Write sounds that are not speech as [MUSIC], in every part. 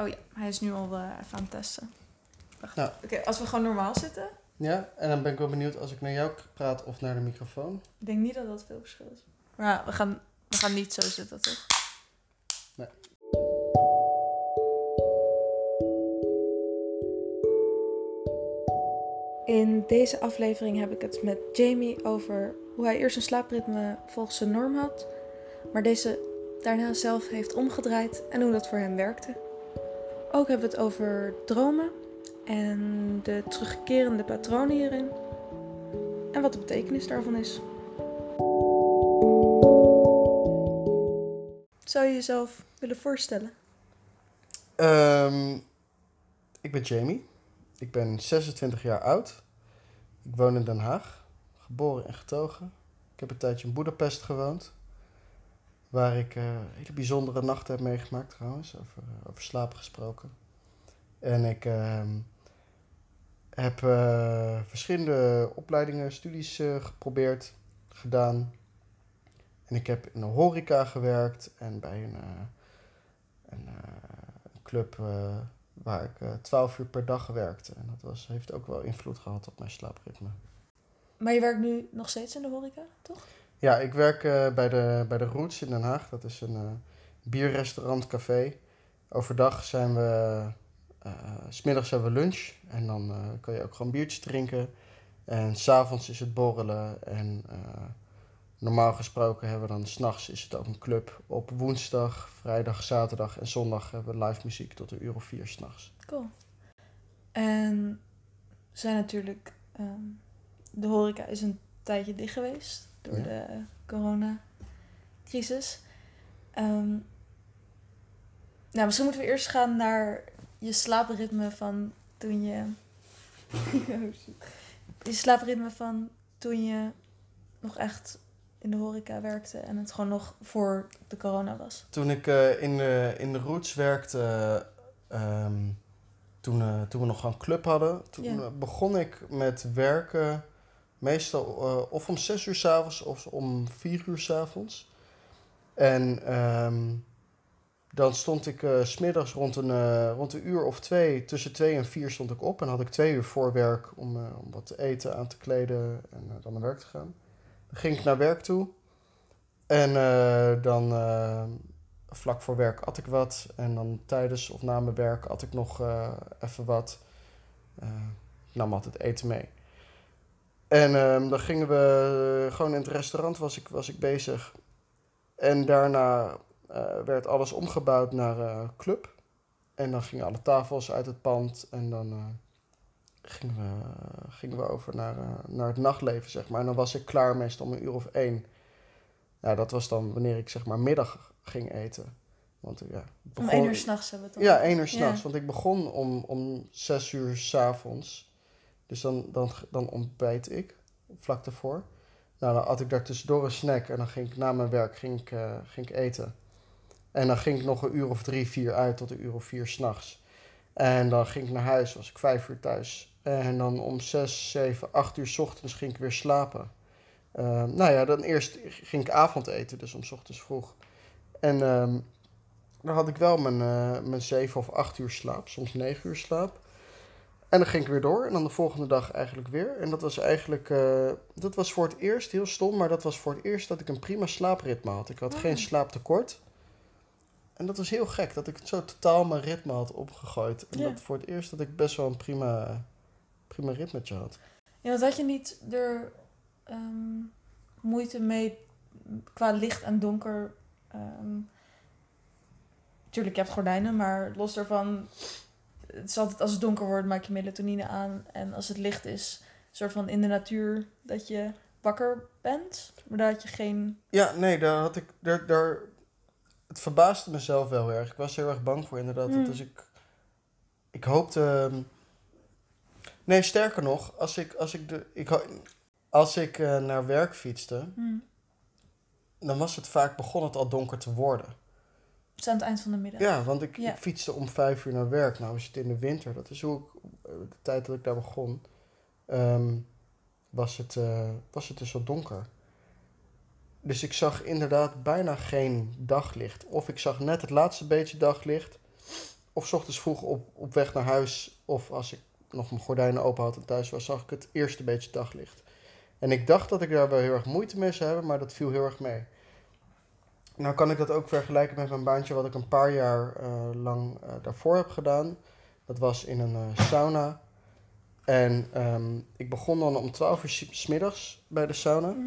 Oh ja, hij is nu al eh, even aan het testen. Wacht. Nou. Oké, als we gewoon normaal zitten. Ja, en dan ben ik wel benieuwd als ik naar jou praat of naar de microfoon. Ik denk niet dat dat veel verschil is. Maar ja, we gaan, we gaan niet zo zitten, toch? Nee. In deze aflevering heb ik het met Jamie over hoe hij eerst een slaapritme volgens zijn norm had, maar deze daarna zelf heeft omgedraaid en hoe dat voor hem werkte. Ook hebben we het over dromen en de terugkerende patronen hierin en wat de betekenis daarvan is. Zou je jezelf willen voorstellen? Ehm, ik ben Jamie. Ik ben 26 jaar oud. Ik woon in Den Haag. Geboren en getogen. Ik heb een tijdje in Boedapest gewoond. Waar ik eh, hele bijzondere nachten heb meegemaakt trouwens. Over, eh, over slaap gesproken. En ik ehm, heb eh, verschillende opleidingen, studies geprobeerd, gedaan. En ik heb in de horeca gewerkt en bij een, een, club waar ik 12 uur per dag werkte. En dat was, heeft ook wel invloed gehad op mijn slaapritme. Maar je werkt nu nog steeds in de horeca, toch? Ja, ik werk eh, bij, de, bij de Roots in Den Haag. Dat is een eh, bierrestaurant, café. Overdag zijn we, eh, s smiddags hebben we lunch. En dan eh, kan je ook gewoon biertjes drinken. En s'avonds is het borrelen. En eh, normaal gesproken hebben we dan, s'nachts is het ook een club. Op woensdag, vrijdag, zaterdag en zondag hebben we live muziek tot een uur of vier s'nachts. Cool. En zijn natuurlijk, ehm, de horeca is een tijdje dicht geweest door Ja. de coronacrisis. Ehm nou, misschien moeten we eerst gaan naar je slaapritme van toen je. [LAUGHS] Oh, je slaapritme van toen je nog echt in de horeca werkte en het gewoon nog voor de corona was. Toen ik eh, in, de, in de Roots werkte, eh, ehm, toen, eh, toen we nog een club hadden, toen eh, begon ik met werken meestal eh, of om zes uur s'avonds of om vier uur s'avonds. En ehm, dan stond ik s smiddags rond een, eh, rond een uur of twee, tussen twee en vier stond ik op. En had ik twee uur voor werk om, om wat te eten, aan te kleden en dan naar werk te gaan. Dan ging ik naar werk toe. En dan vlak voor werk at ik wat. En dan tijdens of na mijn werk at ik nog even wat. Nam altijd eten mee. En ehm, dan gingen we eh, gewoon in het restaurant was ik, was ik bezig. En daarna eh, werd alles omgebouwd naar eh, club. En dan gingen alle tafels uit het pand. En dan gingen, we, gingen we over naar, naar het nachtleven, zeg maar. En dan was ik klaar meestal om een uur of één. Ja, dat was dan wanneer ik zeg maar middag ging eten. Want ja, Om één uur s'nachts hebben we het Ja, over. één uur s'nachts. Ja. Want ik begon om, om zes uur s'avonds. Dus dan, dan, dan ontbijt ik, vlak daarvoor. Nou, dan at ik daar tussendoor een snack. En dan ging ik na mijn werk ging ik, eh, ging ik eten. En dan ging ik nog een uur of drie, vier uit tot een uur of vier s'nachts. En dan ging ik naar huis, was ik vijf uur thuis. En dan om zes, zeven, acht uur 's ochtends ging ik weer slapen. Ehm, nou ja, dan eerst ging ik avondeten, dus om 's ochtends vroeg. En ehm, dan had ik wel mijn, eh, mijn zeven of acht uur slaap, soms negen uur slaap. En dan ging ik weer door en dan de volgende dag eigenlijk weer. En dat was eigenlijk, eh, dat was voor het eerst, heel stom, maar dat was voor het eerst dat ik een prima slaapritme had. Ik had Ah. geen slaaptekort. En dat was heel gek, dat ik zo totaal mijn ritme had opgegooid. En Ja. dat voor het eerst dat ik best wel een prima, prima ritmetje had. Ja, want had je niet er ehm, moeite mee qua licht en donker? ehm tuurlijk, je hebt gordijnen, maar los daarvan... Het is altijd als het donker wordt, maak je melatonine aan. En als het licht is, soort van in de natuur dat je wakker bent. Maar daar had je geen... Ja, nee, daar had ik. Daar, daar, het verbaasde mezelf wel erg. Ik was heel erg bang voor, inderdaad. Mm. Dus ik. Ik hoopte. ehm, Nee, sterker nog, als ik, als ik, de, ik, als ik eh, naar werk fietste, hm, dan was het vaak begon het al donker te worden. Het is aan het eind van de middag. Ja, want ik, Ja. ik fietste om vijf uur naar werk. Nou, is het in de winter, dat is hoe ik, eh, de tijd dat ik daar begon, ehm, was, het, eh, was het dus al donker. Dus ik zag inderdaad bijna geen daglicht. Of ik zag net het laatste beetje daglicht. of 's ochtends vroeg op, op weg naar huis, of als ik nog mijn gordijnen open had en thuis was, zag ik het eerste beetje daglicht. En ik dacht dat ik daar wel heel erg moeite mee zou hebben, maar dat viel heel erg mee. Nou kan ik dat ook vergelijken met mijn baantje wat ik een paar jaar eh, lang eh, daarvoor heb gedaan. Dat was in een eh, sauna. En ehm, ik begon dan om 12 uur 's middags bij de sauna. Mhm.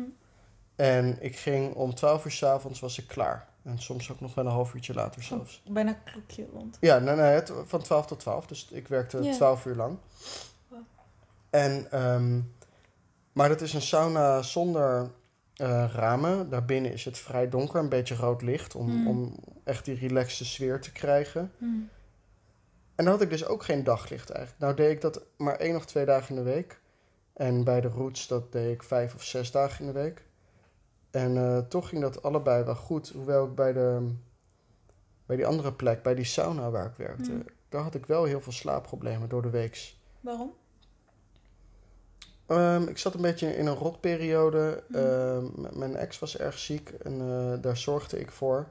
En ik ging om 12 uur 's avonds was ik klaar. En soms ook nog wel een half uurtje later zelfs. Bijna klokje rond. Ja, nee, nee, het, van 12 tot 12. Dus ik werkte Ja. 12 uur lang. Wow. En, ehm, maar dat is een sauna zonder eh, ramen. Daarbinnen is het vrij donker, een beetje rood licht. Om, Mm. om echt die relaxte sfeer te krijgen. Mhm. En dan had ik dus ook geen daglicht eigenlijk. Nou deed ik dat maar één of twee dagen in de week. En bij de roots dat deed ik vijf of zes dagen in de week. En eh, toch ging dat allebei wel goed. Hoewel ik bij, de, bij die andere plek, bij die sauna waar ik werkte... Mm. daar had ik wel heel veel slaapproblemen door de weeks. Waarom? Ehm, ik zat een beetje in een rotperiode. Mm. Ehm, mijn ex was erg ziek en eh, daar zorgde ik voor.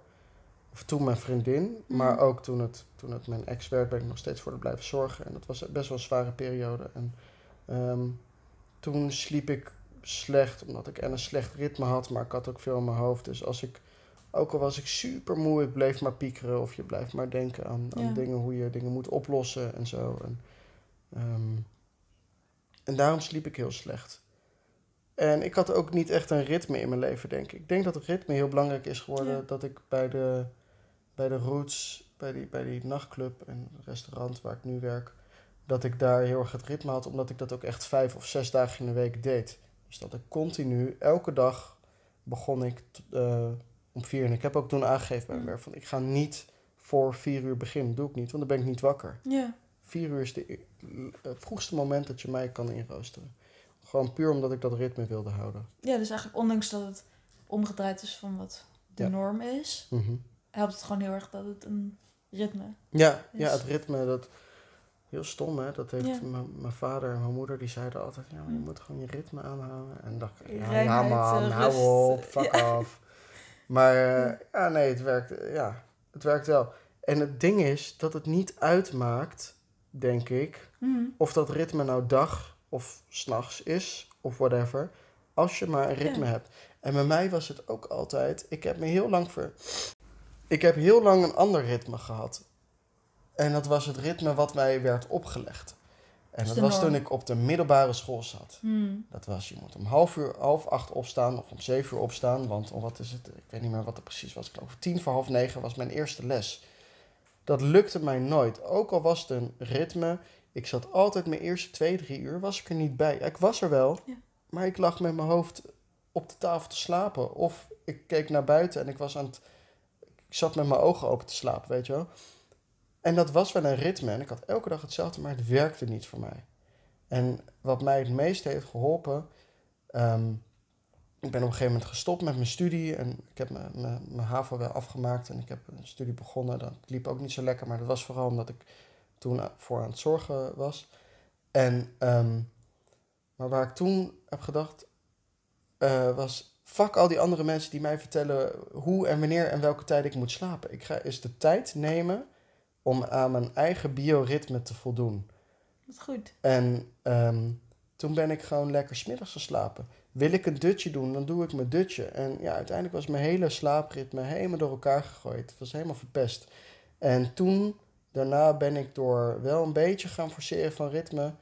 Of toen mijn vriendin, Mm. maar ook toen het, toen het mijn ex werd, ben ik nog steeds voor haar blijven zorgen. En dat was best wel een zware periode. En ehm, toen sliep ik slecht, omdat ik en een slecht ritme had, maar ik had ook veel in mijn hoofd. Dus als ik, ook al was ik super moe, ik bleef maar piekeren of je blijft maar denken aan, aan Ja. dingen, hoe je dingen moet oplossen en zo. En, en daarom sliep ik heel slecht. En ik had ook niet echt een ritme in mijn leven, denk ik. Ik denk dat het ritme heel belangrijk is geworden. Ja. Dat ik bij de, bij de Roots, bij die, bij die nachtclub en restaurant waar ik nu werk, dat ik daar heel erg het ritme had, omdat ik dat ook echt vijf of zes dagen in de week deed. Dus dat ik continu, elke dag begon ik eh, om vier uur. En ik heb ook toen aangegeven bij mijn werk van ik ga niet voor vier uur beginnen. Doe ik niet, want dan ben ik niet wakker. Ja. Vier uur is de, het vroegste moment dat je mij kan inroosteren. Gewoon puur omdat ik dat ritme wilde houden. ja, dus eigenlijk ondanks dat het omgedraaid is van wat de Ja. norm is, Mhm. helpt het gewoon heel erg dat het een ritme Ja, ja, het ritme, dat... Heel stom, hè? Dat heeft Ja. mijn vader en mijn moeder, die zeiden altijd... Ja, maar je Ja. moet gewoon je ritme aanhouden. En dan dacht ik, ja, ja man, eh, hou op, fuck Ja. af. Maar eh, ja, nee, het werkt, ja, het werkt wel. En het ding is dat het niet uitmaakt, denk ik... Mhm. of dat ritme nou dag of s'nachts is, of whatever... als je maar een ritme Ja. hebt. En bij mij was het ook altijd... Ik heb me heel lang ver... Ik heb heel lang een ander ritme gehad. En dat was het ritme wat mij werd opgelegd. En dat was toen ik op de middelbare school zat. Mhm. Dat was, je moet om half uur, half acht opstaan of om zeven uur opstaan. Want om wat is het? Ik weet niet meer wat het precies was. Ik geloof tien voor half negen was mijn eerste les. Dat lukte mij nooit. Ook al was het een ritme. Ik zat altijd mijn eerste twee, drie uur was ik er niet bij. Ik was er wel, Ja. maar ik lag met mijn hoofd op de tafel te slapen. Of ik keek naar buiten en ik was aan het... Ik zat met mijn ogen open te slapen, weet je wel. En dat was wel een ritme. En ik had elke dag hetzelfde, maar het werkte niet voor mij. En wat mij het meest heeft geholpen... ehm, ik ben op een gegeven moment gestopt met mijn studie. En ik heb mijn, mijn, mijn HAVO wel afgemaakt. En ik heb een studie begonnen. Dat liep ook niet zo lekker. Maar dat was vooral omdat ik toen voor aan het zorgen was. En, ehm, maar waar ik toen heb gedacht... eh, was... Fuck al die andere mensen die mij vertellen hoe en wanneer en welke tijd ik moet slapen. Ik ga eens de tijd nemen om aan mijn eigen bioritme te voldoen. Wat goed. En ehm, toen ben ik gewoon lekker smiddags gaan slapen. Wil ik een dutje doen, dan doe ik mijn dutje. En ja, uiteindelijk was mijn hele slaapritme helemaal door elkaar gegooid. Het was helemaal verpest. En toen, daarna ben ik door wel een beetje gaan forceren van ritme...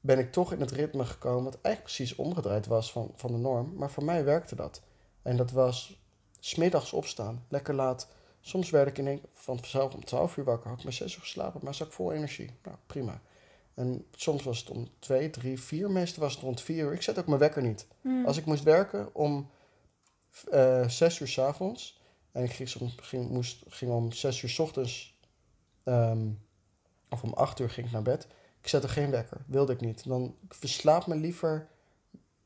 ben ik toch in het ritme gekomen wat eigenlijk precies omgedraaid was van, van de norm. Maar voor mij werkte dat. En dat was smiddags opstaan, lekker laat. Soms werd ik in één, van vanzelf om 12 uur wakker. Had ik maar 6 uur geslapen, maar zat ik vol energie. Nou, prima. En soms was het om 2, 3, 4. Meestal was het rond 4 uur. Ik zet ook mijn wekker niet. Mhm. Als ik moest werken om eh 6 uur s avonds. En ik ging, soms- ging, moest, ging om 6 uur s ochtends. ehm, of om 8 uur ging ik naar bed. Ik zette geen wekker. Wilde ik niet. Dan ik verslaap me liever.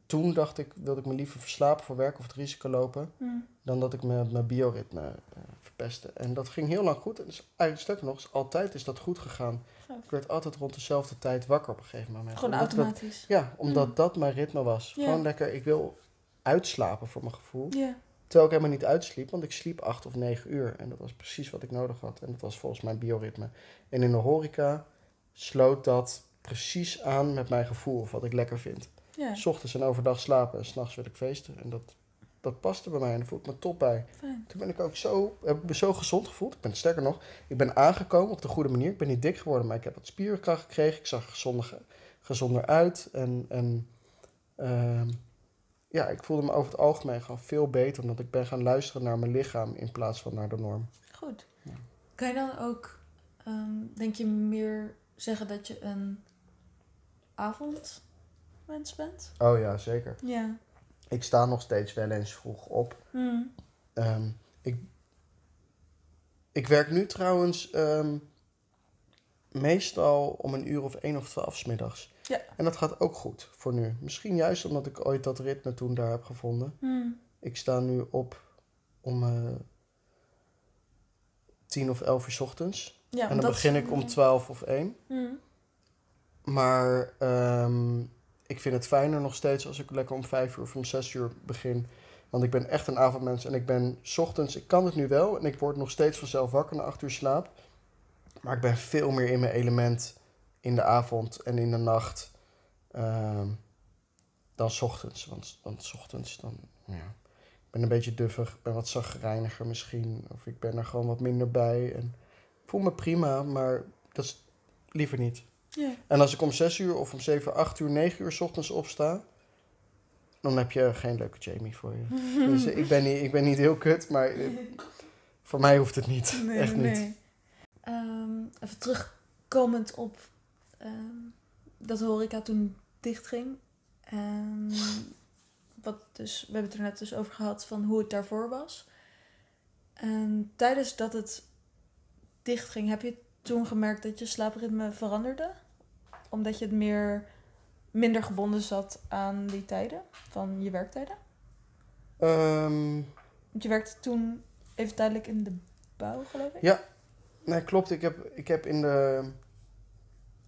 Toen dacht ik, wilde ik me liever verslapen voor werk of het risico lopen. Mhm. Dan dat ik mijn, mijn bioritme eh, verpestte. En dat ging heel lang goed. En dus eigenlijk sterker nog, altijd is dat goed gegaan. Ik werd altijd rond dezelfde tijd wakker op een gegeven moment. Gewoon Omdat dat- automatisch. ja, omdat Mm. dat mijn ritme was. Gewoon lekker, ik wil uitslapen voor mijn gevoel. Ja. Terwijl ik helemaal niet uitsliep, want ik sliep acht of negen uur. En dat was precies wat ik nodig had. En dat was volgens mijn bioritme. En in de horeca sloot dat precies aan met mijn gevoel of wat ik lekker vind. Ja, S ochtends en overdag slapen en s'nachts wil ik feesten. En dat, dat paste bij mij en daar voel ik me top bij. fijn. Toen ben ik ook zo, heb ik me zo gezond gevoeld. Ik ben sterker nog, ik ben aangekomen op de goede manier. Ik ben niet dik geworden, maar ik heb wat spierkracht gekregen. Ik zag er gezonder, gezonder uit. En, en ehm, ja, ik voelde me over het algemeen gewoon veel beter. Omdat ik ben gaan luisteren naar mijn lichaam in plaats van naar de norm. Goed. Ja. Kan je dan ook, ehm, denk je, meer zeggen dat je een avondmens bent? Oh ja, zeker. Ja. Ik sta nog steeds wel eens vroeg op. Hmm. Ehm, ik, ik werk nu trouwens ehm, meestal om een uur of één of twaalf 's middags. Ja. En dat gaat ook goed voor nu. Misschien juist omdat ik ooit dat ritme toen daar heb gevonden. Hmm. Ik sta nu op om eh tien of elf uur 's ochtends. Ja, en dan begin ik om twaalf of één. Hmm. Maar ehm, ik vind het fijner nog steeds als ik lekker om vijf uur of om zes uur begin. Want ik ben echt een avondmens en ik ben ochtends, ik kan het nu wel en ik word nog steeds vanzelf wakker na acht uur slaap. Maar ik ben veel meer in mijn element in de avond en in de nacht ehm, dan ochtends. Want, 's ochtends dan, ja, ik ben een beetje duffig, ik ben wat zagrijniger misschien. Of ik ben er gewoon wat minder bij. En ik voel me prima, maar dat is liever niet. Ja. En als ik om 6 uur of om 7, 8 uur, 9 uur 's ochtends opsta, dan heb je geen leuke Jamie voor je. [LAUGHS] Dus ik ben niet, ik ben niet heel kut, maar eh, voor mij hoeft het niet. Nee, Echt niet. nee. Ehm, even terugkomend op ehm, dat de horeca toen dichtging. Ehm, wat dus, we hebben het er net dus over gehad van hoe het daarvoor was. En tijdens dat het dichtging, heb je toen gemerkt dat je slaapritme veranderde? Omdat je het meer, minder gebonden zat aan die tijden van je werktijden? Ehm, Want je werkte toen even tijdelijk in de bouw, geloof ik? Ja. nee, klopt. Ik heb, ik heb in, de,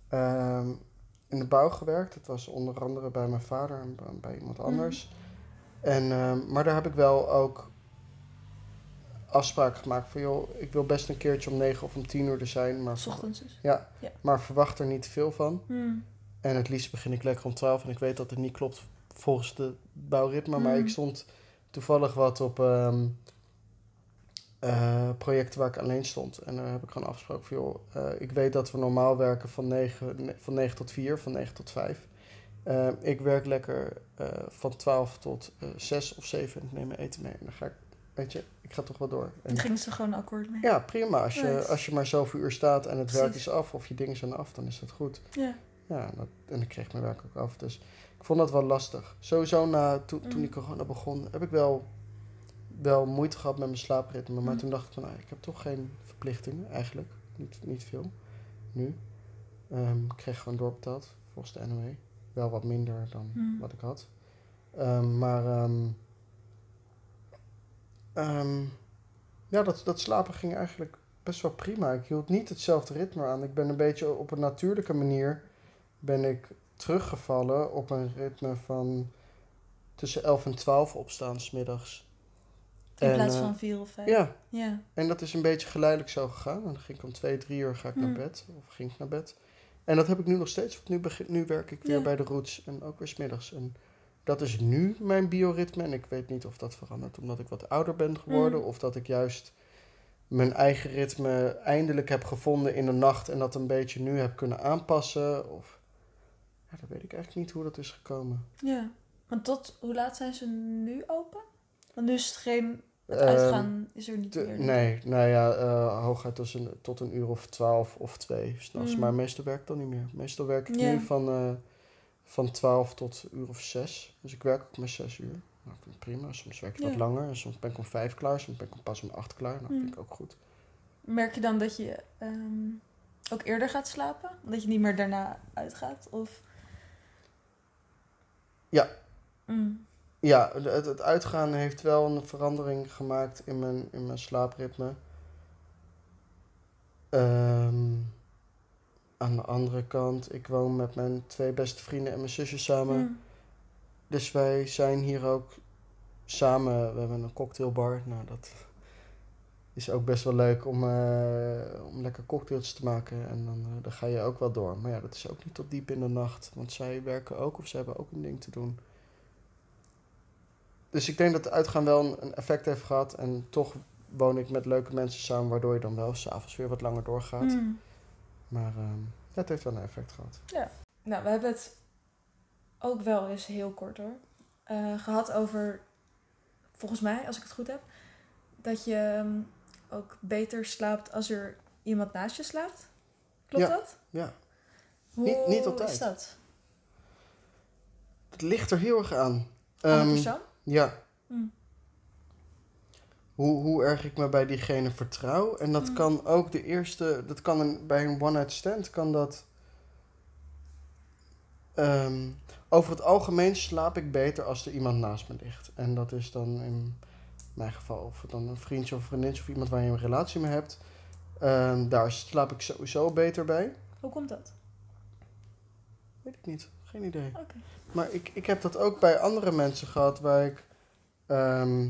ehm, in de bouw gewerkt. Dat was onder andere bij mijn vader en bij- iemand anders. En, ehm, maar daar heb ik wel ook afspraken gemaakt van... joh, ik wil best een keertje om 9 of om 10 uur er zijn. Maar, ochtends dus. Ja, Ja. maar verwacht er niet veel van. Hmm. En het liefst begin ik lekker om 12 en ik weet dat het niet klopt volgens de bouwritme. Maar Mm. ik stond toevallig wat op ehm, eh, projecten waar ik alleen stond. En daar heb ik gewoon afgesproken van, joh, eh, ik weet dat we normaal werken van 9, ne- van 9 tot 4, van 9 tot 5. Eh, ik werk lekker van 12 tot eh 6 of 7 en ik neem mijn eten mee. En dan ga ik, weet je, ik ga toch wel door. En, gingen ze gewoon akkoord mee. ja, prima. Als je, Nice. als je maar zoveel uur staat en het werk is af of je dingen zijn af, dan is dat goed. Ja. Ja, dat, en ik kreeg mijn werk ook af. Dus ik vond dat wel lastig. Sowieso na, toen, toen Mm. die corona begon, heb ik wel, wel moeite gehad met mijn slaapritme. Maar Mm. toen dacht ik van, nou, ik heb toch geen verplichtingen eigenlijk. Niet, niet veel. Nu. Ehm, ik kreeg gewoon doorbetaald volgens de NOE. Wel wat minder dan Mm. wat ik had. Ehm, maar ehm, ehm, ja, dat, dat slapen ging eigenlijk best wel prima. Ik hield niet hetzelfde ritme aan. Ik ben een beetje op een natuurlijke manier ben ik teruggevallen op een ritme van tussen 11 en 12 opstaan 's middags. In En, plaats eh, van vier of vijf. Ja, Ja. en dat is een beetje geleidelijk zo gegaan. En dan ging ik om twee, drie uur ga ik naar Hmm. bed. Of ging ik naar bed. En dat heb ik nu nog steeds. Want nu, begin, nu werk ik weer Ja. bij de roots. En ook weer 's middags. En dat is nu mijn bioritme. En ik weet niet of dat verandert omdat ik wat ouder ben geworden. Hmm. Of dat ik juist mijn eigen ritme eindelijk heb gevonden in de nacht. En dat een beetje nu heb kunnen aanpassen. Of ja, dat weet ik eigenlijk niet hoe dat is gekomen. ja. Want tot hoe laat zijn ze nu open? Want nu is het geen... Het Ehm, uitgaan is er niet meer. nee, nou ja, eh, hooguit tussen, tot een uur of twaalf of twee s'nachts. Mm. Maar meestal werk ik dan niet meer. Meestal werk ik nu van, eh van twaalf tot een uur of zes. Dus ik werk ook maar zes uur. Nou, vind ik prima. Soms werk ik wat langer. En soms ben ik om vijf klaar. Soms ben ik om pas om acht klaar. Nou, Mm. vind ik ook goed. Merk je dan dat je ehm, ook eerder gaat slapen? Dat je niet meer daarna uitgaat? Of... Ja. Mm. Ja, het, het uitgaan heeft wel een verandering gemaakt in mijn, in mijn slaapritme. Ehm, aan de andere kant, ik woon met mijn twee beste vrienden en mijn zusje samen. Mm. Dus wij zijn hier ook samen, we hebben een cocktailbar. Nou, dat is ook best wel leuk om, eh, om lekker cocktails te maken. En dan, eh, dan ga je ook wel door. Maar ja, dat is ook niet tot diep in de nacht. Want zij werken ook of ze hebben ook een ding te doen. Dus ik denk dat de uitgaan wel een, een effect heeft gehad. En toch woon ik met leuke mensen samen, waardoor je dan wel s'avonds weer wat langer doorgaat. Hmm. Maar ehm, ja, het heeft wel een effect gehad. Nou, we hebben het ook wel eens heel kort hoor. eh, gehad over, volgens mij, als ik het goed heb, dat je ehm, ook beter slaapt als er iemand naast je slaapt. Klopt Ja, dat? ja. Hoe Niet- niet altijd. is dat? Het ligt er heel erg aan. Ehm, persoon? ja, Hmm. Hoe, hoe erg ik me bij diegene vertrouw. En dat Mm. kan ook de eerste, dat kan een, bij een one-night stand, kan dat. ehm, over het algemeen slaap ik beter als er iemand naast me ligt. En dat is dan in mijn geval, of dan een vriendje of vriendinnetje of iemand waar je een relatie mee hebt. Ehm, daar slaap ik sowieso beter bij. Hoe komt dat? Weet ik niet, geen idee. Maar ik, ik heb dat ook bij andere mensen gehad waar ik. ehm,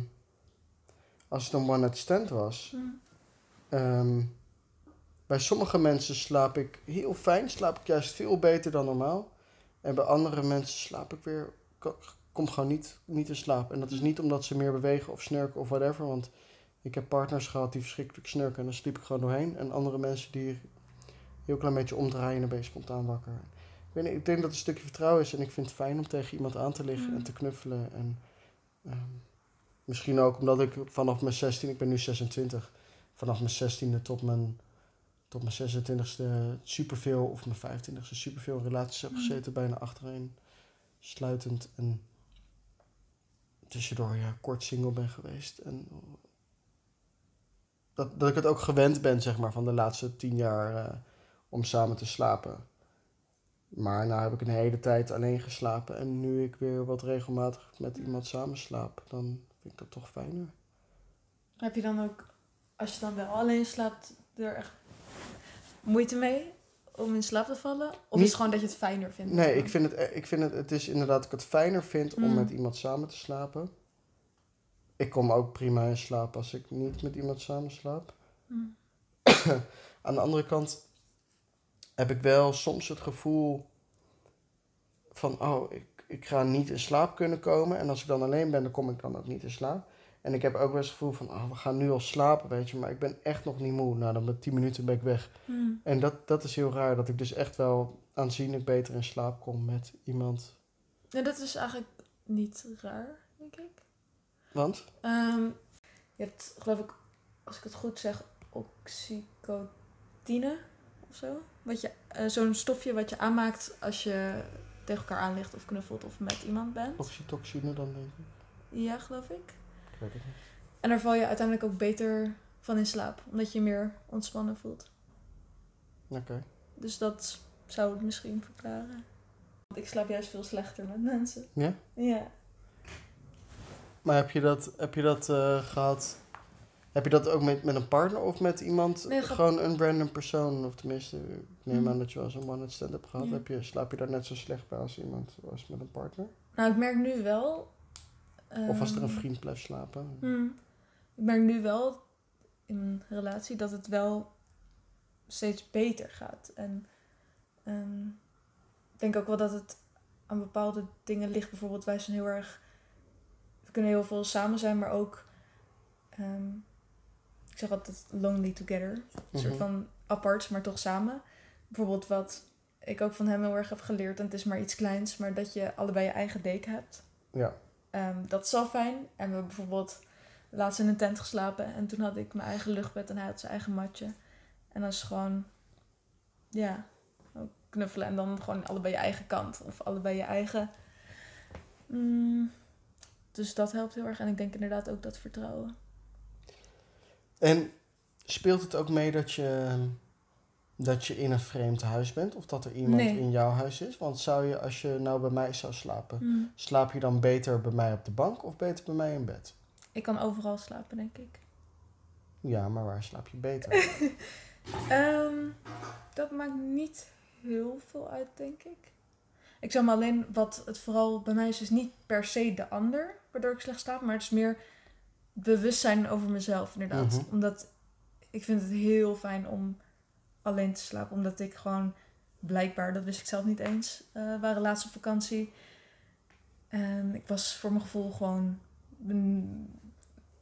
als het een one-night stand was. Ehm, bij sommige mensen slaap ik heel fijn, slaap ik juist veel beter dan normaal. En bij andere mensen slaap ik weer, ko- kom gewoon niet, niet in slaap. En dat is niet omdat ze meer bewegen of snurken of whatever. Want ik heb partners gehad die verschrikkelijk snurken en dan sliep ik gewoon doorheen. En andere mensen die een heel klein beetje omdraaien en ben je spontaan wakker. Ik, weet niet, ik denk dat het een stukje vertrouwen is en ik vind het fijn om tegen iemand aan te liggen Mm. en te knuffelen. En, ehm, misschien ook omdat ik vanaf mijn 16, ik ben nu 26, vanaf mijn 16e tot mijn, tot mijn 26e superveel, of mijn 25e superveel relaties heb Mm. gezeten, bijna achtereen sluitend. En tussendoor ja, kort single ben geweest. En dat, dat ik het ook gewend ben, zeg maar, van de laatste tien jaar eh, om samen te slapen. Maar nou heb ik een hele tijd alleen geslapen. En nu ik weer wat regelmatig met iemand samen slaap, dan vind ik dat toch fijner. Heb je dan ook, als je dan wel alleen slaapt, er echt moeite mee om in slaap te vallen? Of is het gewoon dat je het fijner vindt? Nee, ik vind het, e- ik vind het, het is inderdaad dat ik het fijner vind om Mm. met iemand samen te slapen. Ik kom ook prima in slaap als ik niet met iemand samen slaap. Hmm. [COUGHS] Aan de andere kant heb ik wel soms het gevoel van, oh, ik, ik ga niet in slaap kunnen komen. En als ik dan alleen ben, dan kom ik dan ook niet in slaap. En ik heb ook wel eens het gevoel van, oh, we gaan nu al slapen, weet je. Maar ik ben echt nog niet moe. Nou, dan met 10 minuten ben ik weg. Hmm. En dat, dat is heel raar, dat ik dus echt wel aanzienlijk beter in slaap kom met iemand. Ja, dat is eigenlijk niet raar, denk ik. Want? Ehm, je hebt, geloof ik, als ik het goed zeg, oxycodine of zo. Wat je, eh, zo'n stofje wat je aanmaakt als je tegen elkaar aan ligt of knuffelt of met iemand bent. Oxytocine dan, denk ik. Ja, geloof ik. Ik weet het niet. En daar val je uiteindelijk ook beter van in slaap, omdat je je meer ontspannen voelt. Oké. Dus dat zou het misschien verklaren. Want ik slaap juist veel slechter met mensen. Ja? Ja. Maar heb je dat, heb je dat eh, gehad... Heb je dat ook met, met een partner of met iemand? Nee, gewoon een random persoon? Of tenminste, ik neem Hmm. aan dat je wel een one-night stand hebt gehad. Ja. Heb je, slaap je daar net zo slecht bij als iemand als met een partner? Nou, ik merk nu wel... Of als er een ehm, vriend blijft slapen? Hmm. Ik merk nu wel in een relatie dat het wel steeds beter gaat. En ehm, ik denk ook wel dat het aan bepaalde dingen ligt. Bijvoorbeeld, wij zijn heel erg. We kunnen heel veel samen zijn, maar ook. ehm, ik zeg altijd lonely together. Een soort Mhm. van apart, maar toch samen. Bijvoorbeeld wat ik ook van hem heel erg heb geleerd. En het is maar iets kleins, maar dat je allebei je eigen deken hebt. Ja. Ehm, dat is al fijn. En we hebben bijvoorbeeld laatst in een tent geslapen. En toen had ik mijn eigen luchtbed en hij had zijn eigen matje. En dan is gewoon, ja, knuffelen. En dan gewoon allebei je eigen kant. Of allebei je eigen. Mm, dus dat helpt heel erg. En ik denk inderdaad ook dat vertrouwen. En speelt het ook mee dat je, dat je in een vreemd huis bent? Of dat er iemand Nee. in jouw huis is? Want zou je, als je nou bij mij zou slapen, Mm. slaap je dan beter bij mij op de bank of beter bij mij in bed? Ik kan overal slapen, denk ik. Ja, maar waar slaap je beter? [LAUGHS] Ehm, dat maakt niet heel veel uit, denk ik. Ik zou me alleen, wat het vooral bij mij is, is niet per se de ander waardoor ik slecht slaap. Maar het is meer bewustzijn over mezelf, inderdaad. Mhm. Omdat ik vind het heel fijn om alleen te slapen. Omdat ik gewoon blijkbaar, dat wist ik zelf niet eens, we waren laatst op vakantie. En ik was voor mijn gevoel gewoon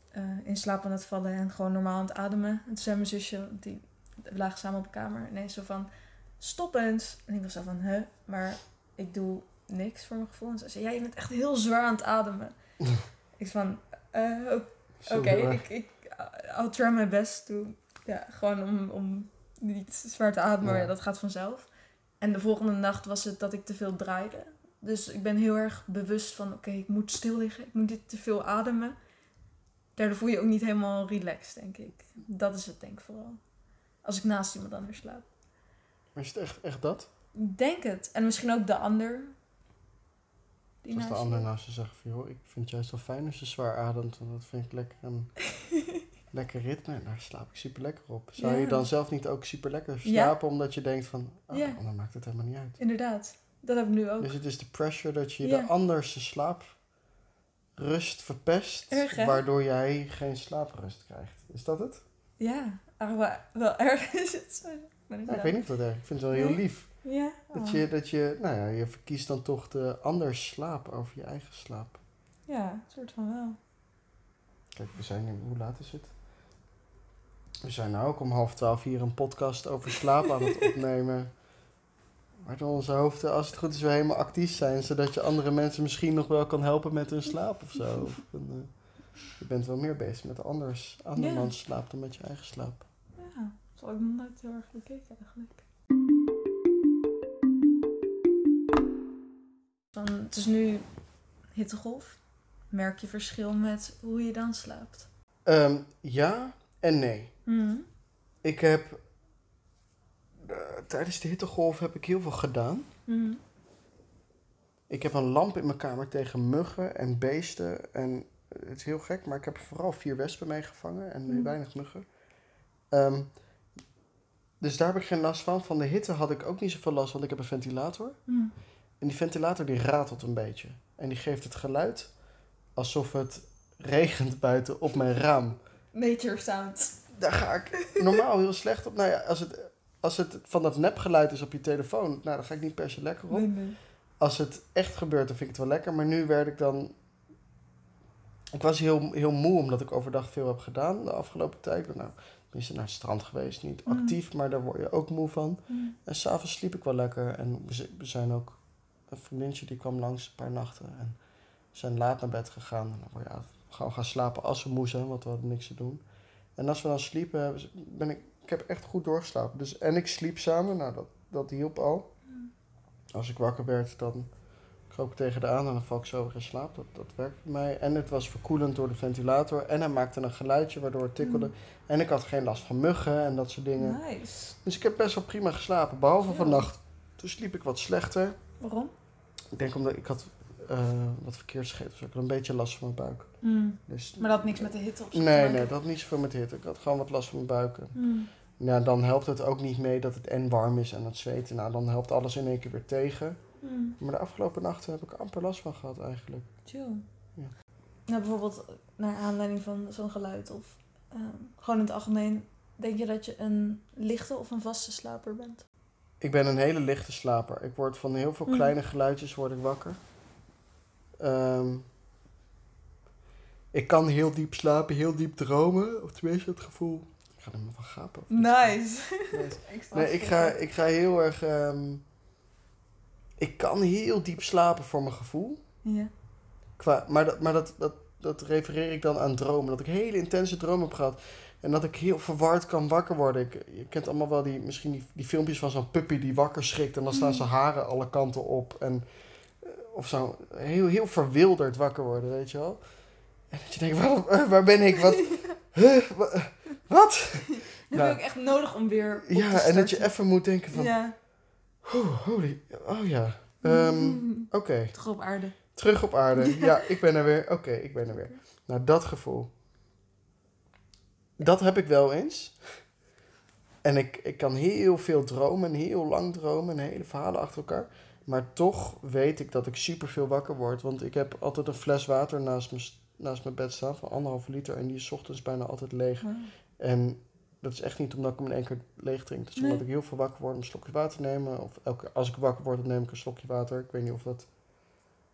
eh, in slaap aan het vallen en gewoon normaal aan het ademen. En toen zei mijn zusje, die lagen samen op de kamer, ineens zo van, stop eens. En ik was zo van, hè, maar ik doe niks voor mijn gevoel. En ze zei, ja, je bent echt heel zwaar aan het ademen. [LAUGHS] ik van, eh, oké, Hoor. ik, ik, I'll try my best to, ja, gewoon om, om niet zwaar te ademen, ja, dat gaat vanzelf. En de volgende nacht was het dat ik te veel draaide. Dus ik ben heel erg bewust van, oké, ik moet stil liggen, ik moet niet te veel ademen. Daardoor voel je je ook niet helemaal relaxed, denk ik. Dat is het denk ik vooral. Als ik naast iemand anders slaap. Maar is het echt, echt dat? Ik Denk het. En misschien ook de ander. Die Als de ander naast je zegt van, joh, ik vind het juist wel fijn als je zwaar ademt. Want dat vind ik lekker een [LAUGHS] lekker ritme. En daar slaap ik super lekker op. Zou je dan zelf niet ook super lekker Ja. slapen, omdat je denkt van, oh, Ja. ander maakt het helemaal niet uit. Inderdaad. Dat heb ik nu ook. Dus het is de pressure dat je de anders slaaprust verpest, Erg, hè? waardoor jij geen slaaprust krijgt. Is dat het? Ja, eigenlijk wel, erg [LAUGHS] is het ik weet niet dat erg. Ik vind het wel heel lief. Ja. Dat Oh. je, dat je, nou ja, je verkiest dan toch de anders slaap over je eigen slaap. Ja, een soort van wel. Kijk, we zijn nu, hoe laat is het? We zijn nu ook om half twaalf hier een podcast over slaap aan het [LAUGHS] opnemen. Waardoor onze hoofden, als het goed is, weer helemaal actief zijn. Zodat je andere mensen misschien nog wel kan helpen met hun slaap of zo. [LAUGHS] Of een, eh, je bent wel meer bezig met anders, andermans slaap dan met je eigen slaap. Ja, dat had ik nog nooit heel erg bekeken eigenlijk. Het is nu hittegolf. Merk je verschil met hoe je dan slaapt? Ehm, ja en nee. Mhm. Ik heb eh, tijdens de hittegolf heb ik heel veel gedaan. Mhm. Ik heb een lamp in mijn kamer tegen muggen en beesten. En het is heel gek, maar ik heb vooral vier wespen meegevangen en Mm. weinig muggen. Ehm, dus daar heb ik geen last van. Van de hitte had ik ook niet zoveel last, want ik heb een ventilator. Mhm. En die ventilator die ratelt een beetje. En die geeft het geluid alsof het regent buiten op mijn raam. Nature sound. Daar ga ik normaal heel slecht op. Nou ja, als het, als het van dat nepgeluid is op je telefoon, nou, daar ga ik niet per se lekker op. Nee, nee. als het echt gebeurt, dan vind ik het wel lekker. Maar nu werd ik dan. Ik was heel, heel moe omdat ik overdag veel heb gedaan de afgelopen tijd. Ik ben nou, tenminste naar het strand geweest. Niet Mm. actief, maar daar word je ook moe van. Mhm. En s'avonds sliep ik wel lekker. En we zijn ook. Een vriendinnetje die kwam langs een paar nachten. En we zijn laat naar bed gegaan. En dan word je gaan slapen als we moe zijn, want we hadden niks te doen. En als we dan sliepen, ben ik, ik heb echt goed doorgeslapen. Dus, en ik sliep samen, nou dat, dat hielp al. Als ik wakker werd, dan kroop ik tegen de aan en dan val ik zo weer in slaap. Dat, dat werkt bij mij. En het was verkoelend door de ventilator. En hij maakte een geluidje waardoor het tikkelde. Mm. En ik had geen last van muggen en dat soort dingen. Nice. Dus ik heb best wel prima geslapen. Behalve Ja. vannacht. Toen sliep ik wat slechter. Waarom? Ik denk omdat ik had eh, wat verkeerd gegeten. Dus ik had een beetje last van mijn buik. Mhm. Dus, Maar dat had niks met de hitte op zich Nee, nee, dat had niet zoveel met hitte. Ik had gewoon wat last van mijn buik. Mhm. Nou, dan helpt het ook niet mee dat het en warm is en het zweten. Nou, dan helpt alles in één keer weer tegen. Mhm. Maar de afgelopen nachten heb ik er amper last van gehad eigenlijk. Chill. Ja. Nou, bijvoorbeeld naar aanleiding van zo'n geluid of ehm, gewoon in het algemeen, denk je dat je een lichte of een vaste slaper bent? Ik ben een hele lichte slaper. Ik word van heel veel Mhm. kleine geluidjes word ik wakker. Ehm, ik kan heel diep slapen, heel diep dromen. Of tenminste het gevoel. Ik ga er maar van gapen. Nice. Nice. [LAUGHS] Nee, ik ga, ik ga heel erg... ehm, ik kan heel diep slapen voor mijn gevoel. Ja. Qua, maar dat, maar dat, dat, dat refereer ik dan aan dromen. Dat ik hele intense dromen heb gehad. En dat ik heel verward kan wakker worden. Ik, je kent allemaal wel die, misschien die, die filmpjes van zo'n puppy die wakker schrikt. En dan staan Mm. zijn haren alle kanten op. En, eh, of zo heel, heel verwilderd wakker worden, weet je wel. En dat je denkt, waar, eh, waar ben ik? Wat? [LAUGHS] Huh? Wa- Wat? [LAUGHS] Dat [LAUGHS] Nou. heb ik echt nodig om weer Ja, en dat je even moet denken van... Ja. "Oeh, holy, oh ja. Ehm, Mm. Oké. Toch op aarde. Terug op aarde. Ja, ik ben er weer. Oké, ik ben er weer. Nou, dat gevoel. Dat heb ik wel eens. En ik, ik kan heel veel dromen en heel lang dromen en hele verhalen achter elkaar. Maar toch weet ik dat ik superveel wakker word. Want ik heb altijd een fles water naast mijn, naast mijn bed staan van anderhalve liter. En die is 's ochtends bijna altijd leeg. Wow. En dat is echt niet omdat ik hem in één keer leeg drink. Dat is omdat Nee. ik heel veel wakker word om een slokje water te nemen. Of elke, als ik wakker word, dan neem ik een slokje water. Ik weet niet of, dat,